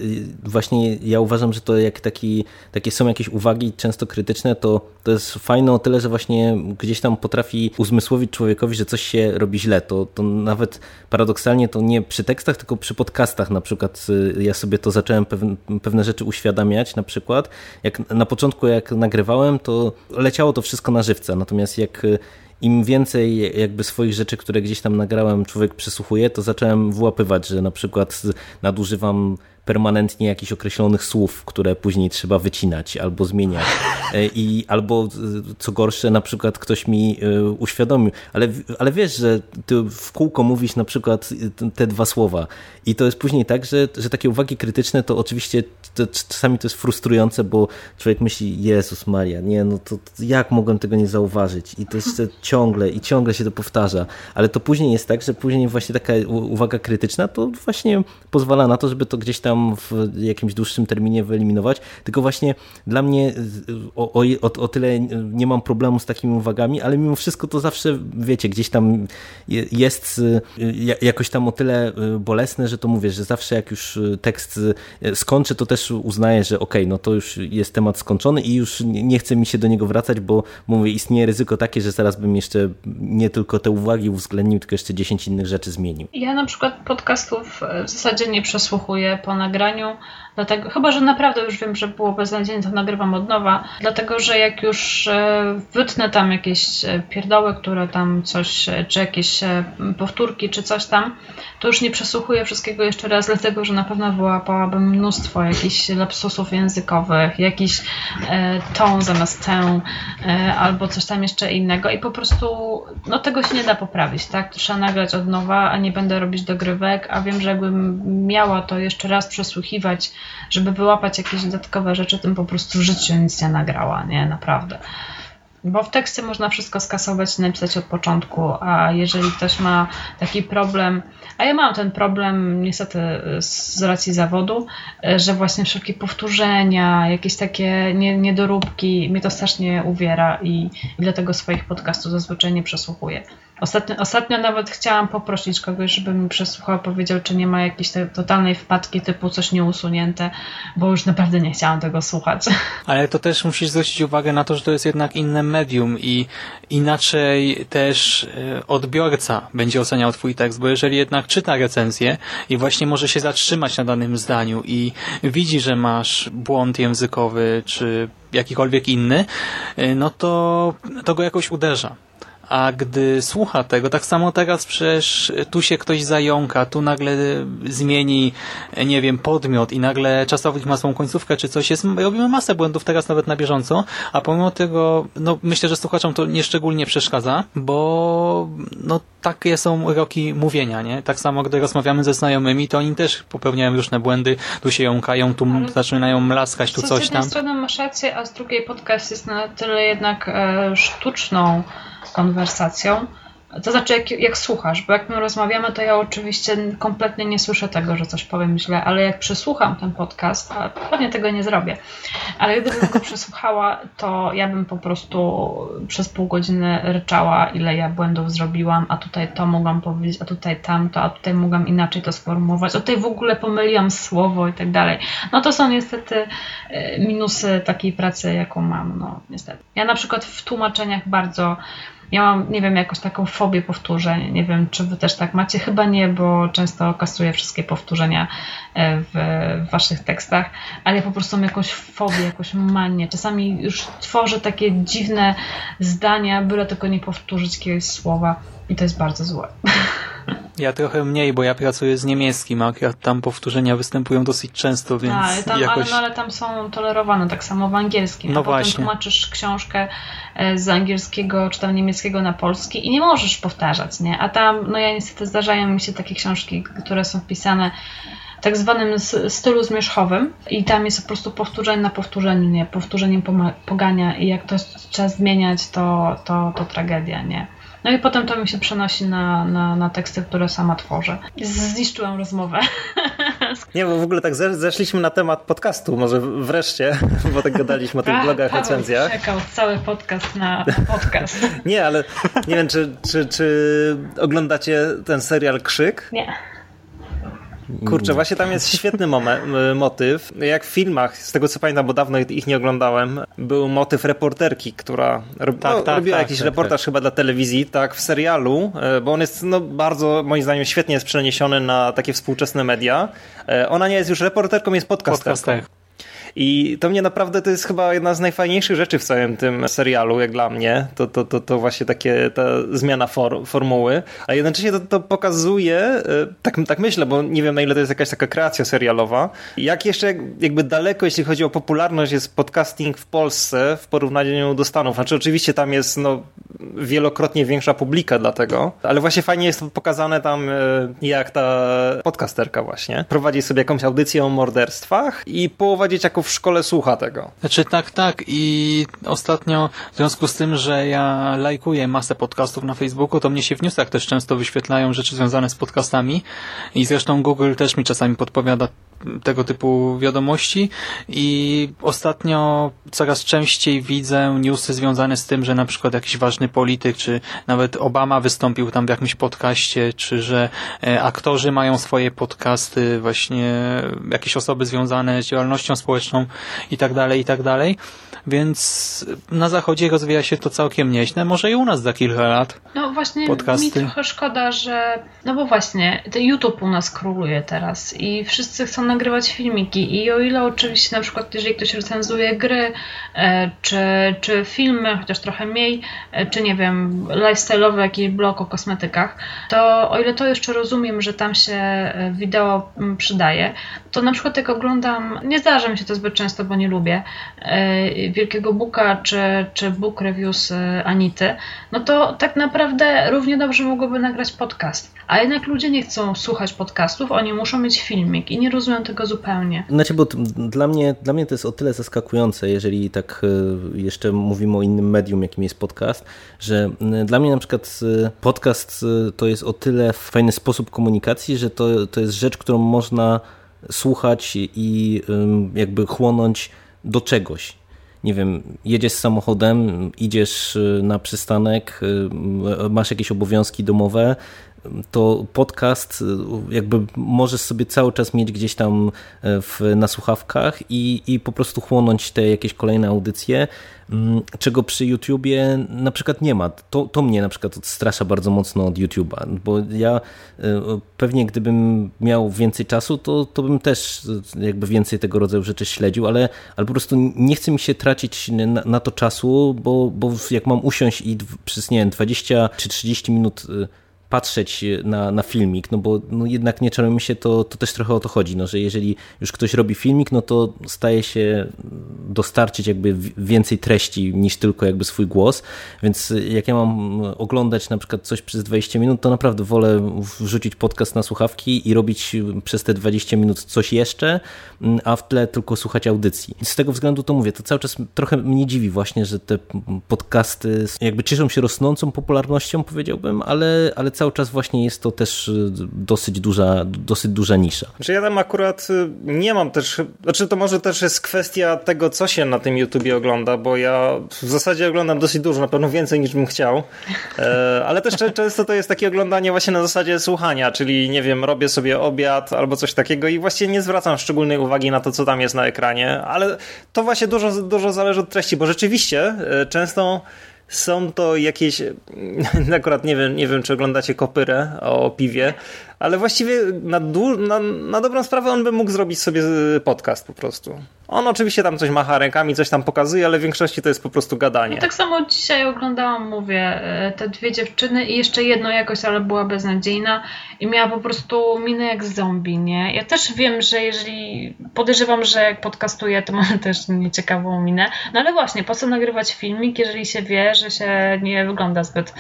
właśnie ja uważam, że to jak taki, takie są jakieś uwagi często krytyczne, to, to jest fajne o tyle, że właśnie gdzieś tam potrafi uzmysłowić człowiekowi, że coś się robi źle. To, to nawet paradoksalnie to nie przy tekstach, tylko przy podcastach na przykład y, ja sobie to zacząłem pewne, pewne rzeczy uświadamiać, na przykład jak na początku jak nagrywałem to leciało to wszystko na żywca. Natomiast jak y, im więcej jakby swoich rzeczy, które gdzieś tam nagrałem, człowiek przysłuchuje, to zacząłem wyłapywać, że na przykład nadużywam permanentnie jakichś określonych słów, które później trzeba wycinać albo zmieniać. E, I, albo co gorsze, na przykład ktoś mi e, uświadomił, ale, ale wiesz, że ty w kółko mówisz na przykład te dwa słowa i to jest później tak, że, że takie uwagi krytyczne to oczywiście to, czasami to jest frustrujące, bo człowiek myśli, Jezus Maria, nie, no to jak mogłem tego nie zauważyć? I to jest ciągle i ciągle się to powtarza, ale to później jest tak, że później właśnie taka uwaga krytyczna to właśnie pozwala na to, żeby to gdzieś tam w jakimś dłuższym terminie wyeliminować, tylko właśnie dla mnie o, o, o tyle nie mam problemu z takimi uwagami, ale mimo wszystko to zawsze, wiecie, gdzieś tam jest jakoś tam o tyle bolesne, że to mówię, że zawsze jak już tekst skończę, to też uznaję, że okej, okay, no to już jest temat skończony i już nie chce mi się do niego wracać, bo mówię, istnieje ryzyko takie, że zaraz bym jeszcze nie tylko te uwagi uwzględnił, tylko jeszcze 10 innych rzeczy zmienił. Ja na przykład podcastów w zasadzie nie przesłuchuję po nagraniu, Dlatego, chyba, że naprawdę już wiem, że było beznadziejnie, to nagrywam od nowa. Dlatego, że jak już e, wytnę tam jakieś e, pierdoły, które tam coś, e, czy jakieś powtórki, czy coś tam, to już nie przesłuchuję wszystkiego jeszcze raz, dlatego, że na pewno wyłapałabym mnóstwo jakichś lapsusów językowych, jakiś e, ton zamiast tę, e, albo coś tam jeszcze innego i po prostu no tego się nie da poprawić, tak? Trzeba nagrać od nowa, a nie będę robić dogrywek, a wiem, że jakbym miała to jeszcze raz przesłuchiwać żeby wyłapać jakieś dodatkowe rzeczy, tym po prostu w życiu nic nie nagrała, nie, naprawdę. Bo w tekście można wszystko skasować i napisać od początku, a jeżeli ktoś ma taki problem, a ja mam ten problem niestety z racji zawodu, że właśnie wszelkie powtórzenia, jakieś takie niedoróbki, mnie to strasznie uwiera i, i dlatego swoich podcastów zazwyczaj nie przesłuchuję. Ostatnio, ostatnio nawet chciałam poprosić kogoś, żeby mi przesłuchał, powiedział, czy nie ma jakiejś totalnej wpadki typu coś nieusunięte, bo już naprawdę nie chciałam tego słuchać. Ale to też musisz zwrócić uwagę na to, że to jest jednak inne medium i inaczej też e, odbiorca będzie oceniał twój tekst, bo jeżeli jednak czyta recenzję i właśnie może się zatrzymać na danym zdaniu i widzi, że masz błąd językowy czy jakikolwiek inny, e, no to to go jakoś uderza a gdy słucha tego, tak samo teraz przecież tu się ktoś zająka, tu nagle zmieni, nie wiem, podmiot i nagle czasownik ma swoją końcówkę czy coś jest, robimy masę błędów teraz nawet na bieżąco, a pomimo tego, no myślę, że słuchaczom to nieszczególnie przeszkadza, bo no takie są roki mówienia, nie? Tak samo gdy rozmawiamy ze znajomymi, to oni też popełniają różne błędy, tu się jąkają, tu Ale zaczynają mlaskać, tu coś tam. Z jednej strony masz rację, a z drugiej podcast jest na tyle jednak e, sztuczną konwersacją. To znaczy, jak, jak słuchasz, bo jak my rozmawiamy, to ja oczywiście kompletnie nie słyszę tego, że coś powiem źle, ale jak przesłucham ten podcast, a pewnie tego nie zrobię, ale gdybym go przesłuchała, to ja bym po prostu przez pół godziny ryczała, ile ja błędów zrobiłam, a tutaj to mogłam powiedzieć, a tutaj tamto, a tutaj mogłam inaczej to sformułować, a tutaj w ogóle pomyliłam słowo i tak dalej. No to są niestety e, minusy takiej pracy, jaką mam, no niestety. Ja na przykład w tłumaczeniach bardzo Miałam, nie wiem, jakąś taką fobię powtórzeń. Nie wiem, czy wy też tak macie. Chyba nie, bo często kasuję wszystkie powtórzenia e, w, w waszych tekstach, ale ja po prostu mam jakąś fobię, jakąś manię. Czasami już tworzę takie dziwne zdania, byle tylko nie powtórzyć jakiegoś słowa i to jest bardzo złe. Ja trochę mniej, bo ja pracuję z niemieckim, a tam powtórzenia występują dosyć często, więc ale tam, jakoś... ale, no, ale tam są tolerowane, tak samo w angielskim. No a właśnie. potem tłumaczysz książkę e, z angielskiego czy tam niemieckiego na polski i nie możesz powtarzać, nie? A tam, no ja niestety zdarzają mi się takie książki, które są wpisane tak zwanym stylu zmierzchowym i tam jest po prostu powtórzenie na powtórzeniu, nie? Powtórzeniem pogania i jak to trzeba zmieniać, to, to, to tragedia, nie? No i potem to mi się przenosi na, na, na teksty, które sama tworzę. Zniszczyłam rozmowę. Nie, bo w ogóle tak zeszliśmy na temat podcastu, może wreszcie, bo tak gadaliśmy o tych blogach, Paweł recenzjach. czekał cały podcast na, na podcast. Nie, ale nie wiem, czy, czy, czy oglądacie ten serial Krzyk? Nie. Kurczę, właśnie tam jest świetny moment, motyw. Jak w filmach, z tego co pamiętam, bo dawno ich nie oglądałem, był motyw reporterki, która rob, tak, no, tak, robiła tak, jakiś tak, reportaż tak. chyba dla telewizji, tak, w serialu, e, bo on jest no, bardzo, moim zdaniem, świetnie jest przeniesiony na takie współczesne media. E, ona nie jest już reporterką, jest podcasterką. Podcaster. I to mnie naprawdę, to jest chyba jedna z najfajniejszych rzeczy w całym tym serialu, jak dla mnie. To, to, to, to właśnie takie, ta zmiana for, formuły. A jednocześnie to, to pokazuje, e, tak, tak myślę, bo nie wiem na ile to jest jakaś taka kreacja serialowa, jak jeszcze jakby daleko, jeśli chodzi o popularność, jest podcasting w Polsce w porównaniu do Stanów. Znaczy oczywiście tam jest no, wielokrotnie większa publika dlatego, ale właśnie fajnie jest pokazane tam, e, jak ta podcasterka właśnie prowadzi sobie jakąś audycję o morderstwach i połowa dzieciaków w szkole słucha tego. Znaczy tak, tak. I ostatnio w związku z tym, że ja lajkuję masę podcastów na Facebooku, to mnie się w newsach też często wyświetlają rzeczy związane z podcastami. I zresztą Google też mi czasami podpowiada tego typu wiadomości. I ostatnio coraz częściej widzę newsy związane z tym, że na przykład jakiś ważny polityk, czy nawet Obama wystąpił tam w jakimś podcaście, czy że e, aktorzy mają swoje podcasty, właśnie jakieś osoby związane z działalnością społeczną i tak dalej, i tak dalej. Więc na zachodzie rozwija się to całkiem nieźle. Może i u nas za kilka lat. No właśnie podcasty. mi trochę szkoda, że no bo właśnie, YouTube u nas króluje teraz i wszyscy chcą nagrywać filmiki i o ile oczywiście na przykład jeżeli ktoś recenzuje gry e, czy, czy filmy, chociaż trochę mniej, e, czy nie wiem, lifestyle'owy jakiś blog o kosmetykach, to o ile to jeszcze rozumiem, że tam się e, wideo przydaje, to na przykład jak oglądam, nie zdarza mi się to zbyt często, bo nie lubię, Wielkiego Booka czy, czy Book Reviews Anity, no to tak naprawdę równie dobrze mogłoby nagrać podcast. A jednak ludzie nie chcą słuchać podcastów, oni muszą mieć filmik i nie rozumiem tego zupełnie. Znaczy, bo dla mnie, dla mnie to jest o tyle zaskakujące, jeżeli tak e, jeszcze mówimy o innym medium, jakim jest podcast, że dla mnie na przykład e, podcast e, to jest o tyle fajny sposób komunikacji, że to, to jest rzecz, którą można słuchać i jakby chłonąć do czegoś nie wiem, jedziesz samochodem, idziesz na przystanek, masz jakieś obowiązki domowe, to podcast y, jakby możesz sobie cały czas mieć gdzieś tam e, w, na słuchawkach i, i po prostu chłonąć te jakieś kolejne audycje, mm, czego przy YouTubie na przykład nie ma. To, to mnie na przykład odstrasza bardzo mocno od YouTube'a, bo ja e, pewnie gdybym miał więcej czasu, to, to bym też jakby więcej tego rodzaju rzeczy śledził, ale, ale po prostu nie chce mi się tracić na, na to czasu, bo, bo jak mam usiąść i przez, nie wiem, 20 czy 30 minut patrzeć na, na filmik, no bo no jednak nie czarujmy się, to, to też trochę o to chodzi, no, że jeżeli już ktoś robi filmik, no to staje się dostarczyć jakby więcej treści niż tylko jakby swój głos, więc jak ja mam oglądać na przykład coś przez 20 minut, to naprawdę wolę wrzucić podcast na słuchawki i robić przez te 20 minut coś jeszcze, a w tle tylko słuchać audycji. Z tego względu to mówię, to cały czas trochę mnie dziwi właśnie, że te podcasty jakby cieszą się rosnącą popularnością, powiedziałbym, ale, ale cały cały czas właśnie jest to też y, dosyć duża, dosyć duża nisza. Że ja tam akurat y, nie mam też, znaczy to może też jest kwestia tego, co się na tym YouTubie ogląda, bo ja w zasadzie oglądam dosyć dużo, na pewno więcej niż bym chciał, e, ale też często to jest takie oglądanie właśnie na zasadzie słuchania, czyli nie wiem, robię sobie obiad albo coś takiego i właściwie nie zwracam szczególnej uwagi na to, co tam jest na ekranie, ale to właśnie dużo, dużo zależy od treści, bo rzeczywiście e, często są to jakieś, akurat nie wiem, nie wiem czy oglądacie kopyrę o piwie, ale właściwie na, na, na dobrą sprawę on by mógł zrobić sobie podcast po prostu. On oczywiście tam coś macha rękami, coś tam pokazuje, ale w większości to jest po prostu gadanie. No tak samo dzisiaj oglądałam, mówię, e, te dwie dziewczyny i jeszcze jedno jakoś, ale była beznadziejna i miała po prostu minę jak zombie, nie? Ja też wiem, że jeżeli podejrzewam, że jak podcastuję, to mam też nieciekawą minę, no ale właśnie, po co nagrywać filmik, jeżeli się wie, że się nie wygląda zbyt,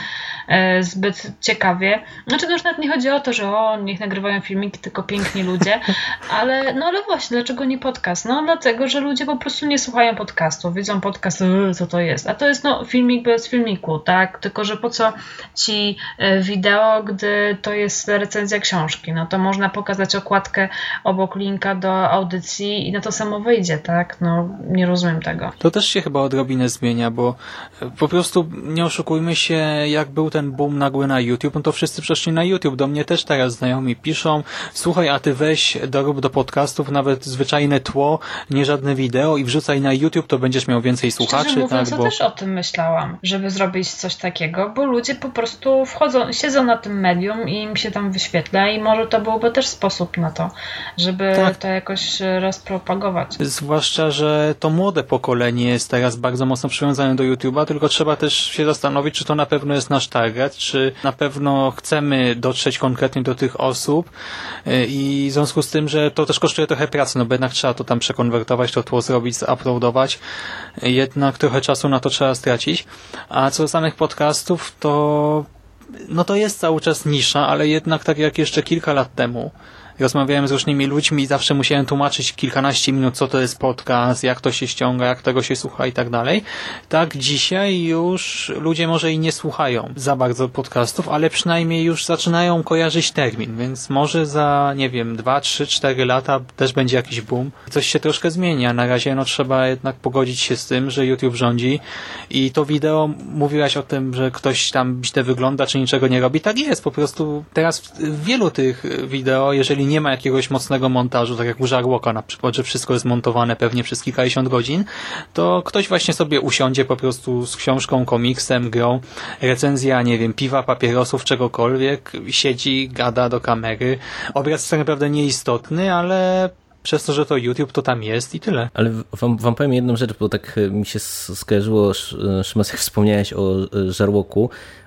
e, zbyt ciekawie. Znaczy, to już nawet nie chodzi o to, że o, niech nagrywają filmiki tylko piękni ludzie, ale no ale właśnie, dlaczego nie podcast? No dlatego, że ludzie po prostu nie słuchają podcastu, widzą podcast, yy, co to jest, a to jest no filmik bez filmiku, tak? Tylko, że po co ci e, wideo, gdy to jest recenzja książki, no to można pokazać okładkę obok linka do audycji i na to samo wyjdzie, tak? No nie rozumiem tego. To też się chyba odrobinę zmienia, bo e, po prostu nie oszukujmy się, jak był ten boom nagły na YouTube, no to wszyscy przeszli na YouTube. Do mnie też teraz znajomi piszą, słuchaj, a ty weź dorób do podcastów nawet zwyczajne tło, nie żadne wideo i wrzucaj na YouTube, to będziesz miał więcej słuchaczy. Szczerze mówiąc, tak, bo... też o tym myślałam, żeby zrobić coś takiego, bo ludzie po prostu wchodzą, siedzą na tym medium i im się tam wyświetla i może to byłby też sposób na to, żeby tak. to jakoś rozpropagować. Zwłaszcza, że to młode pokolenie jest teraz bardzo mocno przywiązane do YouTube'a, tylko trzeba też się zastanowić, czy to na pewno jest nasz target, czy na pewno chcemy dotrzeć konkretnie do tych osób y, i w związku z tym, że to też kosztuje trochę pracy, no bo jednak trzeba to tam przekonwertować, to tło zrobić, uploadować, jednak trochę czasu na to trzeba stracić. A co do samych podcastów, to no to jest cały czas nisza, ale jednak tak jak jeszcze kilka lat temu rozmawiałem z różnymi ludźmi i zawsze musiałem tłumaczyć kilkanaście minut, co to jest podcast, jak to się ściąga, jak tego się słucha i tak dalej. Tak dzisiaj już ludzie może i nie słuchają za bardzo podcastów, ale przynajmniej już zaczynają kojarzyć termin, więc może za, nie wiem, dwa, trzy, cztery lata też będzie jakiś boom. Coś się troszkę zmienia. Na razie no trzeba jednak pogodzić się z tym, że YouTube rządzi i to wideo, mówiłaś o tym, że ktoś tam źle wygląda, czy niczego nie robi. Tak jest, po prostu teraz w wielu tych wideo, jeżeli nie ma jakiegoś mocnego montażu, tak jak u Żarłoka na przykład, że wszystko jest montowane pewnie przez kilkadziesiąt godzin, to ktoś właśnie sobie usiądzie po prostu z książką, komiksem, grą, recenzja, nie wiem, piwa, papierosów, czegokolwiek, siedzi, gada do kamery. Obraz jest tak naprawdę nieistotny, ale przez to, że to YouTube, to tam jest i tyle. Ale wam, wam powiem jedną rzecz, bo tak mi się skojarzyło, Szymas, jak wspomniałeś o Żarłoku, Mm,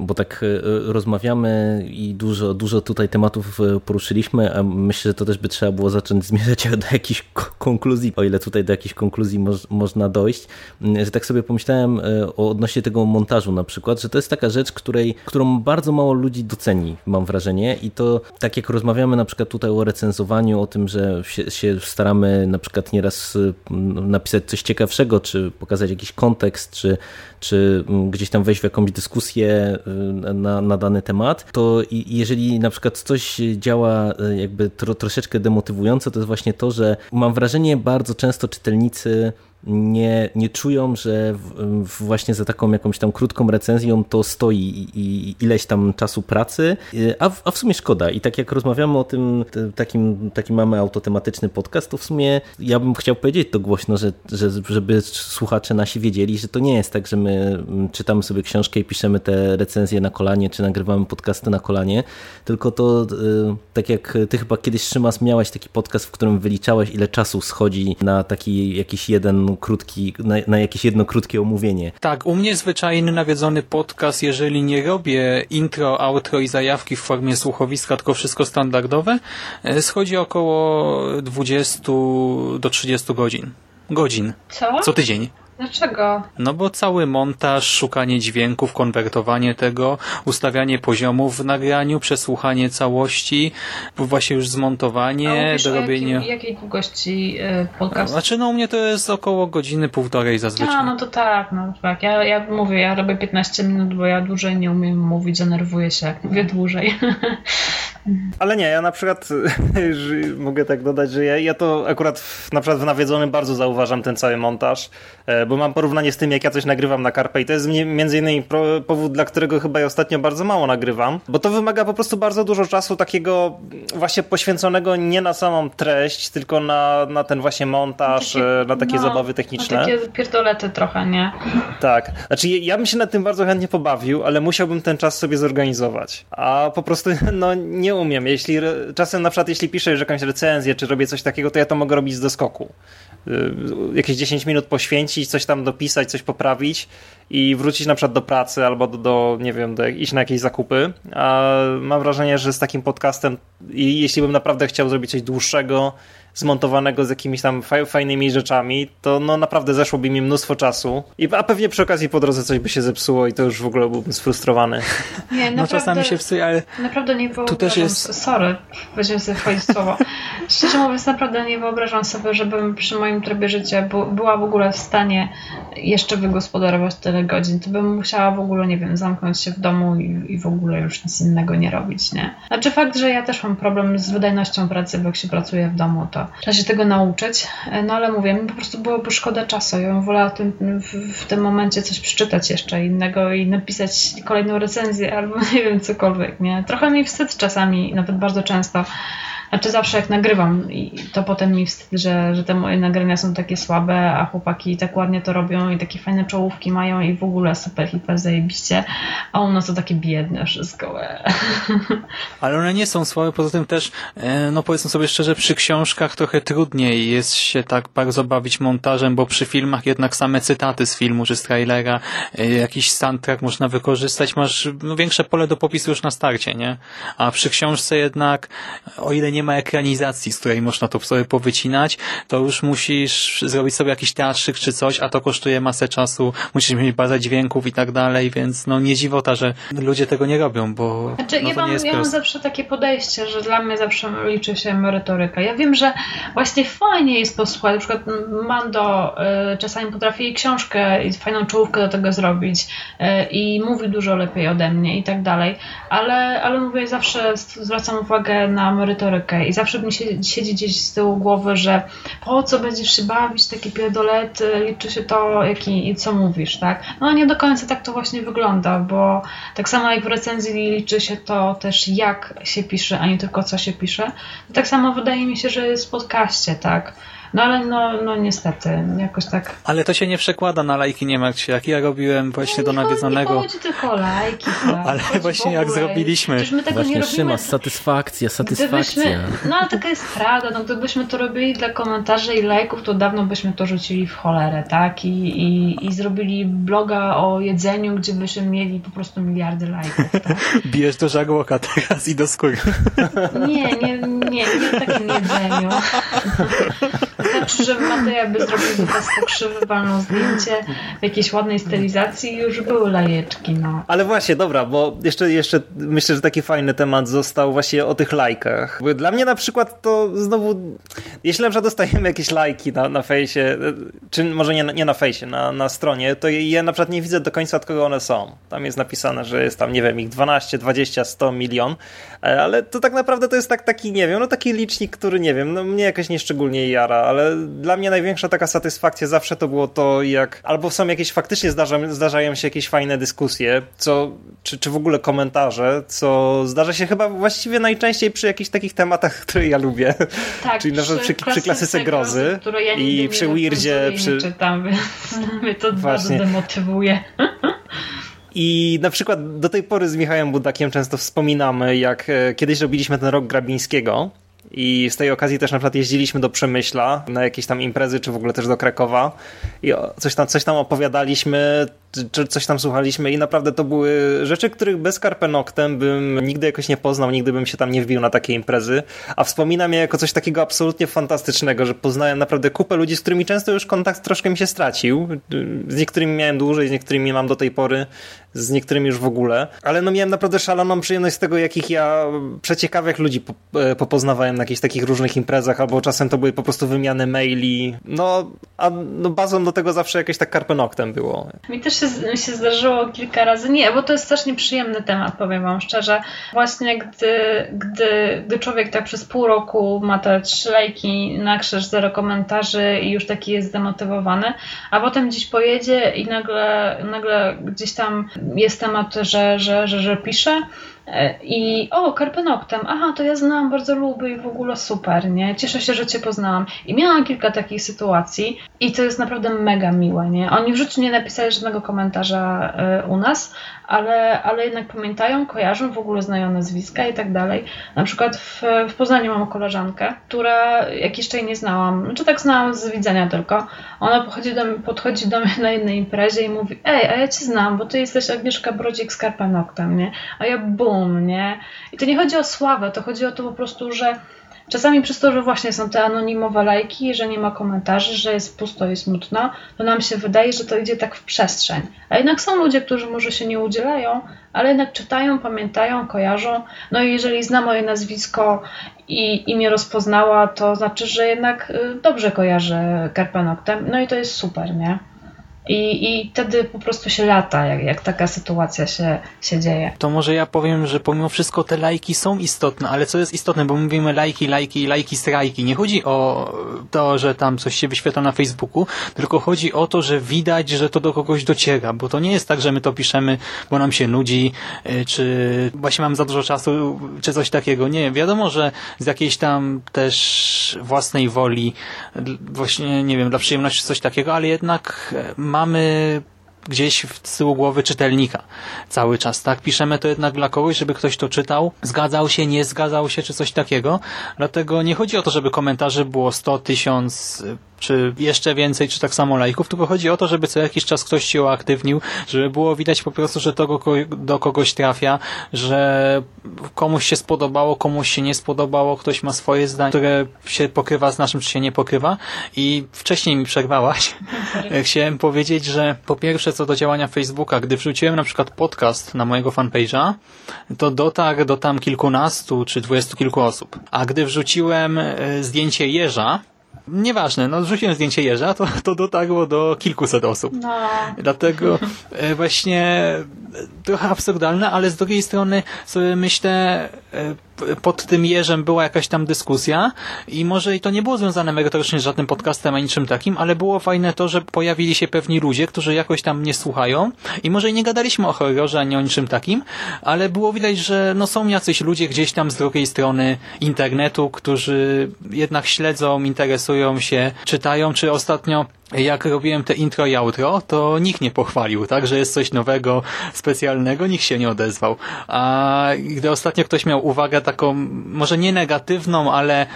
bo tak e, rozmawiamy i dużo, dużo tutaj tematów e, poruszyliśmy, a myślę, że to też by trzeba było zacząć zmierzać do jakichś konkluzji, o ile tutaj do jakichś konkluzji moż, można dojść, mm, że tak sobie pomyślałem e, o odnośnie tego montażu na przykład, że to jest taka rzecz, której, którą bardzo mało ludzi doceni, mam wrażenie. I to tak jak rozmawiamy na przykład tutaj o recenzowaniu, o tym, że się, się staramy na przykład nieraz napisać coś ciekawszego, czy pokazać jakiś kontekst, czy, czy mm, gdzieś tam wejść w jakąś dyskusję y, na, na dany temat, to jeżeli na przykład coś działa y, jakby tro, troszeczkę demotywująco, to jest właśnie to, że mam wrażenie bardzo często czytelnicy nie, nie czują, że właśnie za taką jakąś tam krótką recenzją to stoi i ileś tam czasu pracy, a w, a w sumie szkoda. I tak jak rozmawiamy o tym, takim, taki mamy autotematyczny podcast, to w sumie ja bym chciał powiedzieć to głośno, że, że, żeby słuchacze nasi wiedzieli, że to nie jest tak, że my czytamy sobie książkę i piszemy te recenzje na kolanie, czy nagrywamy podcasty na kolanie, tylko to y, tak jak ty chyba kiedyś Szymas miałeś taki podcast, w którym wyliczałeś ile czasu schodzi na taki jakiś jeden krótki, na, na jakieś jedno krótkie omówienie. Tak, u mnie zwyczajny nawiedzony podcast, jeżeli nie robię intro, outro i zajawki w formie słuchowiska, tylko wszystko standardowe, e, schodzi około 20 do 30 godzin. Godzin. Co? Co tydzień. Dlaczego? No bo cały montaż, szukanie dźwięków, konwertowanie tego, ustawianie poziomów w nagraniu, przesłuchanie całości, właśnie już zmontowanie, dorobienie... Jakiej, jakiej długości y, podcast? Znaczy no u mnie to jest około godziny, półtorej zazwyczaj. A, no to tak, no tak. Ja, ja mówię, ja robię 15 minut, bo ja dłużej nie umiem mówić, denerwuję się, jak mówię dłużej. Ale nie, ja na przykład mogę tak dodać, że ja, ja to akurat w, na przykład w nawiedzonym bardzo zauważam ten cały montaż, e, bo mam porównanie z tym, jak ja coś nagrywam na Carpe i to jest między innymi powód, dla którego chyba ja ostatnio bardzo mało nagrywam, bo to wymaga po prostu bardzo dużo czasu takiego właśnie poświęconego nie na samą treść, tylko na, na ten właśnie montaż, takie, e, na takie no, zabawy techniczne. Na takie pierdolety trochę, nie? Tak. Znaczy ja bym się nad tym bardzo chętnie pobawił, ale musiałbym ten czas sobie zorganizować. A po prostu no nie umiem. Jeśli, czasem na przykład jeśli piszę już jakąś recenzję, czy robię coś takiego, to ja to mogę robić z doskoku. Y, jakieś 10 minut poświęcić, coś tam dopisać, coś poprawić i wrócić na przykład do pracy albo do, do nie wiem, do, iść na jakieś zakupy. A mam wrażenie, że z takim podcastem, jeśli bym naprawdę chciał zrobić coś dłuższego, zmontowanego z jakimiś tam fajnymi rzeczami, to no naprawdę zeszłoby mi mnóstwo czasu. I, a pewnie przy okazji po drodze coś by się zepsuło i to już w ogóle byłbym sfrustrowany. Nie, no czasami się psuje, ale naprawdę nie wyobrażam tu też jest... Sorry, będziemy sobie wchodzić słowo. Szczerze mówiąc, naprawdę nie wyobrażam sobie, żebym przy moim trybie życia była w ogóle w stanie jeszcze wygospodarować tyle godzin. To bym musiała w ogóle, nie wiem, zamknąć się w domu i, i w ogóle już nic innego nie robić, nie? Znaczy fakt, że ja też mam problem z wydajnością pracy, bo jak się pracuje w domu, to trzeba się tego nauczyć. No ale mówię, mi po prostu byłoby szkoda czasu. Ja bym wolała tym, w, w, tym momencie coś przeczytać jeszcze innego i napisać kolejną recenzję albo nie wiem, cokolwiek, nie? Trochę mi wstyd czasami, nawet bardzo często, znaczy zawsze jak nagrywam to potem mi wstyd, że, że te moje nagrania są takie słabe, a chłopaki tak ładnie to robią i takie fajne czołówki mają i w ogóle super hiper zajebiście, a u nas to takie biedne wszystko. Ale one nie są słabe, poza tym też, e, no powiedzmy sobie szczerze, przy książkach trochę trudniej jest się tak bardzo bawić montażem, bo przy filmach jednak same cytaty z filmu czy z trailera, e, jakiś soundtrack można wykorzystać, masz no, większe pole do popisu już na starcie, nie? A przy książce jednak, o ile nie ma ekranizacji, z której można to sobie powycinać, to już musisz zrobić sobie jakiś teatrzyk czy coś, a to kosztuje masę czasu, musisz mieć bazę dźwięków i tak dalej, więc no nie dziwota, że ludzie tego nie robią, bo znaczy, no, ja, mam, ja mam zawsze takie podejście, że dla mnie zawsze liczy się merytoryka. Ja wiem, że właśnie fajnie jest posłuchać, na przykład Mando y, czasami potrafi książkę i fajną czołówkę do tego zrobić y, i mówi dużo lepiej ode mnie i tak dalej, ale, ale mówię, zawsze zwracam uwagę na merytorykę i zawsze mi się, siedzi gdzieś z tyłu głowy, że po co będziesz się bawić, takie pierdolety, liczy się to, jaki, i co mówisz, tak? No nie do końca tak to właśnie wygląda, bo tak samo jak w recenzji liczy się to też jak się pisze, a nie tylko co się pisze, tak samo wydaje mi się, że jest w podcaście, tak? No ale no, no niestety, jakoś tak... Ale to się nie przekłada na lajki, nie martw się. Jak ja robiłem właśnie no, do nie nawiedzonego... Nie chodzi tylko o lajki, tak? Ale Chodzi właśnie jak zrobiliśmy- Przecież my tego nie Właśnie robimy... Szymas, satysfakcja, satysfakcja. Gdybyśmy, no ale taka jest prawda, no gdybyśmy to robili dla komentarzy i lajków, to dawno byśmy to rzucili w cholerę, tak? I, i, i zrobili bloga o jedzeniu, gdzie byśmy mieli po prostu miliardy lajków, tak? Bijesz do żarłoka teraz i do skóry. Nie, nie, nie, nie w takim jedzeniu. Znaczy, że Mateja by zrobił pokrzywy, walną zdjęcie w jakiejś ładnej stylizacji już były lajeczki, no. Ale właśnie, dobra, bo jeszcze, jeszcze myślę, że taki fajny temat został właśnie o tych lajkach. Bo dla mnie na przykład to znowu, jeśli na przykład dostajemy jakieś lajki na, na fejsie, czy może nie, nie na fejsie, na, na stronie, to ja na przykład nie widzę do końca od kogo one są. Tam jest napisane, że jest tam, nie wiem, ich 12, 20, 100 milion, e, ale to tak naprawdę to jest tak, taki, nie wiem, no taki licznik, który, nie wiem, no mnie jakoś nieszczególnie jara, ale dla mnie największa taka satysfakcja zawsze to było to, jak albo są jakieś faktycznie zdarza, zdarzają się jakieś fajne dyskusje, co, czy, czy w ogóle komentarze, co zdarza się chyba właściwie najczęściej przy jakichś takich tematach, które ja lubię. Tak, Czyli na przykład przy, przy klasyce grozy której ja i przy Weirdzie, przy... czytam, więc mnie to Właśnie. bardzo demotywuje. I na przykład do tej pory z Michałem Budakiem często wspominamy, jak e, kiedyś robiliśmy ten rok Grabińskiego i z tej okazji też na przykład jeździliśmy do Przemyśla na jakieś tam imprezy, czy w ogóle też do Krakowa. I coś tam, coś tam opowiadaliśmy, czy coś tam słuchaliśmy i naprawdę to były rzeczy, których bez Karpenoktem bym nigdy jakoś nie poznał, nigdy bym się tam nie wbił na takie imprezy, a wspominam je jako coś takiego absolutnie fantastycznego, że poznałem naprawdę kupę ludzi, z którymi często już kontakt troszkę mi się stracił. Z niektórymi miałem dłużej, z niektórymi mam do tej pory, z niektórymi już w ogóle, ale no miałem naprawdę szaloną przyjemność z tego, jakich ja przeciekawych ludzi e, popoznawałem na jakichś takich różnych imprezach, albo czasem to były po prostu wymiany maili, no a no bazą do tego zawsze jakieś tak karpenoktem było. Mi też się, się zdarzyło kilka razy, nie, bo to jest strasznie przyjemny temat, powiem Wam szczerze. Właśnie gdy, gdy, gdy człowiek tak przez pół roku ma te trzy lajki na krzyż, zero komentarzy i już taki jest zdemotywowany, a potem gdzieś pojedzie i nagle, nagle gdzieś tam jest temat, że, że, że, że pisze e, i o, Karpenoktem, aha, to ja znałam, bardzo lubię i w ogóle super, nie? Cieszę się, że Cię poznałam. I miałam kilka takich sytuacji i to jest naprawdę mega miłe, nie? Oni w życiu nie napisali żadnego komentarza e, u nas, ale, ale jednak pamiętają, kojarzą, w ogóle znają nazwiska i tak dalej. Na przykład w, w Poznaniu mam koleżankę, która jak jeszcze jej nie znałam, znaczy tak znałam z widzenia tylko, ona podchodzi do, podchodzi do mnie na jednej imprezie i mówi, ej, a ja Cię znam, bo Ty jesteś Agnieszka Brodzik z Karpanoktem, nie? A ja bum, nie? I to nie chodzi o sławę, to chodzi o to po prostu, że Czasami przez to, że właśnie są te anonimowe lajki, że nie ma komentarzy, że jest pusto i smutno, to nam się wydaje, że to idzie tak w przestrzeń. A jednak są ludzie, którzy może się nie udzielają, ale jednak czytają, pamiętają, kojarzą. No i jeżeli zna moje nazwisko i, i mnie rozpoznała, to znaczy, że jednak y, dobrze kojarzy Karpanoktem. No i to jest super, nie? I, I wtedy po prostu się lata, jak, jak taka sytuacja się, się dzieje. To może ja powiem, że pomimo wszystko te lajki są istotne, ale co jest istotne, bo mówimy lajki, lajki, lajki, strajki. Nie chodzi o to, że tam coś się wyświetla na Facebooku, tylko chodzi o to, że widać, że to do kogoś dociera, bo to nie jest tak, że my to piszemy, bo nam się nudzi, y, czy właśnie mam za dużo czasu, czy coś takiego. Nie, wiadomo, że z jakiejś tam też własnej woli, właśnie, nie wiem, dla przyjemności coś takiego, ale jednak e, mamy gdzieś w tyłu głowy czytelnika cały czas, tak? Piszemy to jednak dla kogoś, żeby ktoś to czytał, zgadzał się, nie zgadzał się, czy coś takiego. Dlatego nie chodzi o to, żeby komentarzy było 100, 1000, czy jeszcze więcej, czy tak samo lajków, tylko chodzi o to, żeby co jakiś czas ktoś się uaktywnił, żeby było widać po prostu, że to do kogoś trafia, że komuś się spodobało, komuś się nie spodobało, ktoś ma swoje zdanie, które się pokrywa z naszym, czy się nie pokrywa i wcześniej mi przerwałaś. Chciałem powiedzieć, że po pierwsze co do działania Facebooka, gdy wrzuciłem na przykład podcast na mojego fanpage'a, to dotarł do tam kilkunastu czy dwudziestu kilku osób. A gdy wrzuciłem e, zdjęcie jeża, Nieważne, no wrzuciłem zdjęcie jeża, to, to dotarło do kilkuset osób. No. Dlatego e, właśnie e, trochę absurdalne, ale z drugiej strony sobie myślę, pod tym jeżem była jakaś tam dyskusja i może i to nie było związane merytorycznie z żadnym podcastem, ani niczym takim, ale było fajne to, że pojawili się pewni ludzie, którzy jakoś tam nie słuchają i może i nie gadaliśmy o horrorze, ani o niczym takim, ale było widać, że no są jacyś ludzie gdzieś tam z drugiej strony internetu, którzy jednak śledzą, interesują się, czytają, czy ostatnio jak robiłem te intro i outro, to nikt nie pochwalił, tak, że jest coś nowego, specjalnego, nikt się nie odezwał. A gdy ostatnio ktoś miał uwagę taką, może nie negatywną, ale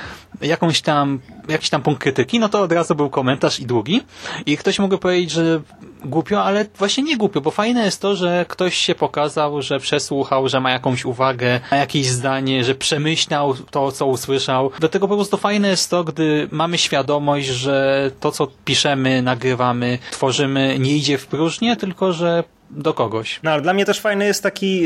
jakąś tam, jakiś tam punkt krytyki, no to od razu był komentarz i długi. I ktoś mógł powiedzieć, że głupio, ale właśnie nie głupio, bo fajne jest to, że ktoś się pokazał, że przesłuchał, że ma jakąś uwagę, ma jakieś zdanie, że przemyślał to, co usłyszał. Do tego po prostu fajne jest to, gdy mamy świadomość, że to, co piszemy, nagrywamy, tworzymy, nie idzie w próżnię, tylko że do kogoś. No ale dla mnie też fajny jest taki,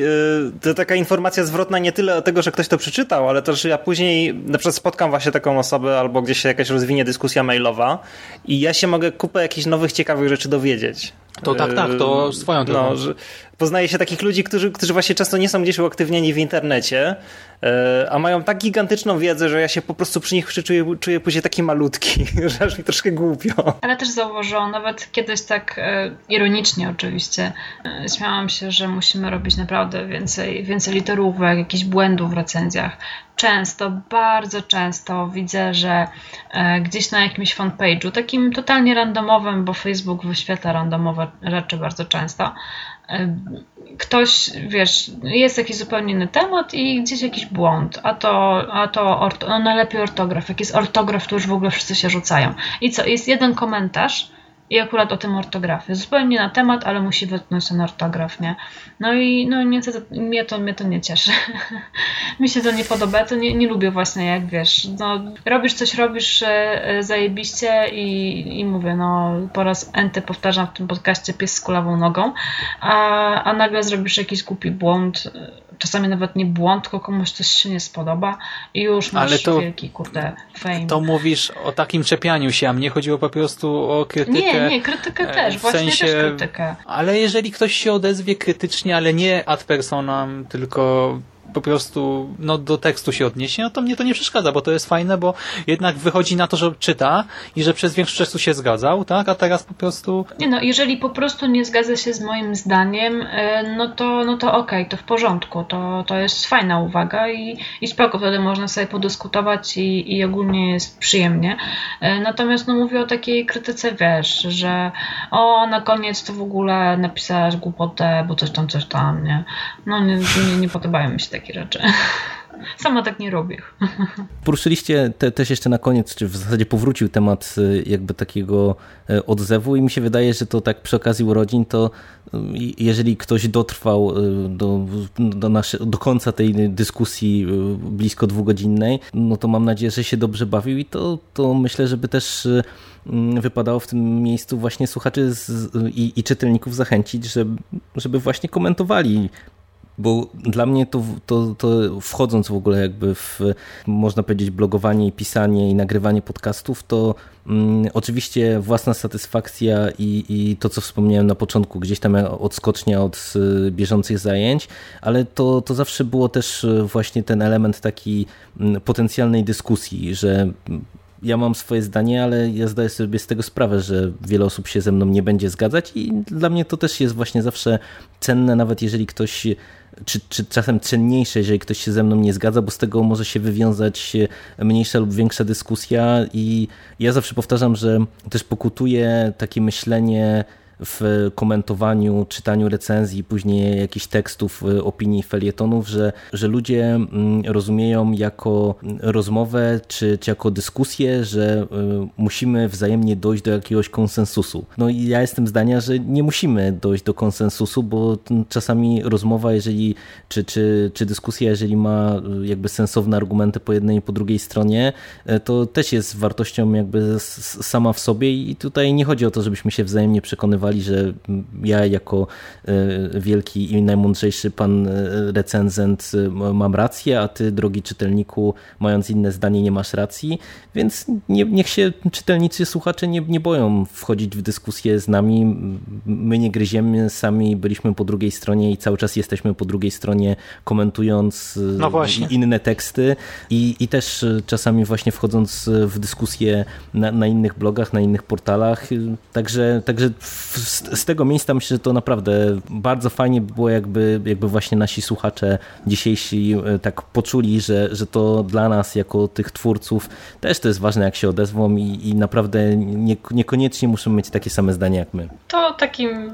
yy, taka informacja zwrotna nie tyle o tego, że ktoś to przeczytał, ale też, że ja później na przykład spotkam właśnie taką osobę albo gdzieś się jakaś rozwinie dyskusja mailowa i ja się mogę kupę jakichś nowych, ciekawych rzeczy dowiedzieć. To tak, tak, to yy, swoją drogą. No, że poznaje się takich ludzi, którzy, którzy właśnie często nie są gdzieś uaktywnieni w internecie, yy, a mają tak gigantyczną wiedzę, że ja się po prostu przy nich czuję, czuję później taki malutki, że aż mi troszkę głupio. Ale też zauważyłam, nawet kiedyś tak e, ironicznie oczywiście, e, śmiałam się, że musimy robić naprawdę więcej, więcej literówek, jakichś błędów w recenzjach często, bardzo często widzę, że e, gdzieś na jakimś fanpage'u, takim totalnie randomowym, bo Facebook wyświetla randomowe rzeczy bardzo często, e, ktoś, wiesz, jest jakiś zupełnie inny temat i gdzieś jakiś błąd, a to, a to orto, no najlepiej ortograf. Jak jest ortograf, to już w ogóle wszyscy się rzucają. I co, jest jeden komentarz, i akurat o tym ortografie. Zupełnie na temat, ale musi wytknąć ten ortograf, nie? No i no, to, mnie, to, mnie to nie cieszy. Mi się to nie podoba, to nie, nie lubię właśnie, jak wiesz, no, robisz coś, robisz e, zajebiście i, i mówię, no po raz enty powtarzam w tym podcaście pies z kulawą nogą, a, a nagle zrobisz jakiś głupi błąd, czasami nawet nie błąd, tylko komuś coś się nie spodoba i już masz Ale to, wielki, kurde, fame. To mówisz o takim czepianiu się, a mnie chodziło po prostu o krytykę. Nie, nie, krytykę e, też, w właśnie sensie, też krytykę. Ale jeżeli ktoś się odezwie krytycznie, ale nie ad personam, tylko po prostu no, do tekstu się odniesie, no to mnie to nie przeszkadza, bo to jest fajne, bo jednak wychodzi na to, że czyta i że przez większość czasu się zgadzał, tak? A teraz po prostu... Nie no, jeżeli po prostu nie zgadza się z moim zdaniem, e, no to, no to okej, okay, to w porządku, to, to jest fajna uwaga i, i spoko, wtedy można sobie podyskutować i, i ogólnie jest przyjemnie. E, natomiast no mówię o takiej krytyce, wiesz, że o, na koniec to w ogóle napisałaś głupotę, bo coś tam, coś tam, nie? No nie, nie, nie podobają mi się takie takie rzeczy. Sama tak nie robię. Poruszyliście te, też jeszcze na koniec, czy w zasadzie powrócił temat y, jakby takiego y, odzewu i mi się wydaje, że to tak przy okazji urodzin, to y, jeżeli ktoś dotrwał do, do, nasze, do końca tej dyskusji blisko dwugodzinnej, no to mam nadzieję, że się dobrze bawił i to, to myślę, żeby też wypadało w tym miejscu właśnie słuchaczy z, i, i, czytelników zachęcić, żeby, żeby właśnie komentowali bo dla mnie to, to, to wchodząc w ogóle jakby w, można powiedzieć, blogowanie, pisanie i nagrywanie podcastów, to mm, oczywiście własna satysfakcja i, i to, co wspomniałem na początku, gdzieś tam odskocznia od y, bieżących zajęć, ale to, to zawsze było też y, właśnie ten element taki mm, potencjalnej dyskusji, że ja mam swoje zdanie, ale ja zdaję sobie z tego sprawę, że wiele osób się ze mną nie będzie zgadzać i dla mnie to też jest właśnie zawsze cenne, nawet jeżeli ktoś czy, czy czasem cenniejsze, jeżeli ktoś się ze mną nie zgadza, bo z tego może się wywiązać mniejsza lub większa dyskusja. I ja zawsze powtarzam, że też pokutuje takie myślenie w komentowaniu, czytaniu recenzji, później jakichś tekstów, opinii, felietonów, że, że ludzie mm, rozumieją jako rozmowę czy, czy jako dyskusję, że musimy wzajemnie dojść do jakiegoś konsensusu. No i ja jestem zdania, że nie musimy dojść do konsensusu, bo czasami rozmowa, jeżeli, czy, czy, czy dyskusja, jeżeli ma jakby sensowne argumenty po jednej i po drugiej stronie, to też jest wartością jakby sama w sobie i tutaj nie chodzi o to, żebyśmy się wzajemnie przekonywali, że ja jako e, wielki i najmądrzejszy pan e, recenzent e, mam rację, a ty, drogi czytelniku, mając inne zdanie, nie masz racji, więc nie, niech się czytelnicy, słuchacze nie, nie boją wchodzić w dyskusję z nami. My nie gryziemy, sami byliśmy po drugiej stronie i cały czas jesteśmy po drugiej stronie, komentując no inne teksty i, i też czasami właśnie wchodząc w dyskusję na, na innych blogach, na innych portalach. Także, także z tego miejsca myślę, że to naprawdę bardzo fajnie było, jakby, jakby właśnie nasi słuchacze dzisiejsi e, tak poczuli, że, że to dla nas jako tych twórców też to jest ważne, jak się odezwą i, i naprawdę nie, niekoniecznie muszą mieć takie same zdania jak my. To takim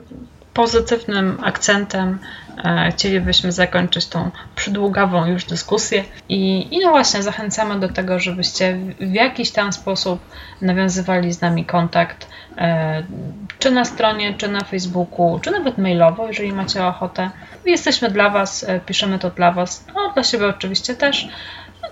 pozytywnym akcentem e, chcielibyśmy zakończyć tą przydługawą już dyskusję i, i no właśnie zachęcamy do tego, żebyście w jakiś tam sposób nawiązywali z nami kontakt, czy na stronie, czy na Facebooku, czy nawet mailowo, jeżeli macie ochotę. Jesteśmy dla Was, e, piszemy to dla Was, no dla siebie oczywiście też,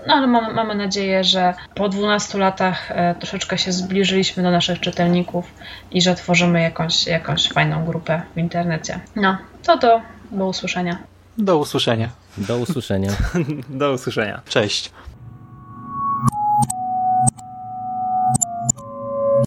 no ale mamy, mamy nadzieję, że po 12 latach e, troszeczkę się zbliżyliśmy do naszych czytelników i że tworzymy jakąś, jakąś fajną grupę w internecie. No, to do, do usłyszenia. Do usłyszenia. Do usłyszenia. do usłyszenia. Cześć.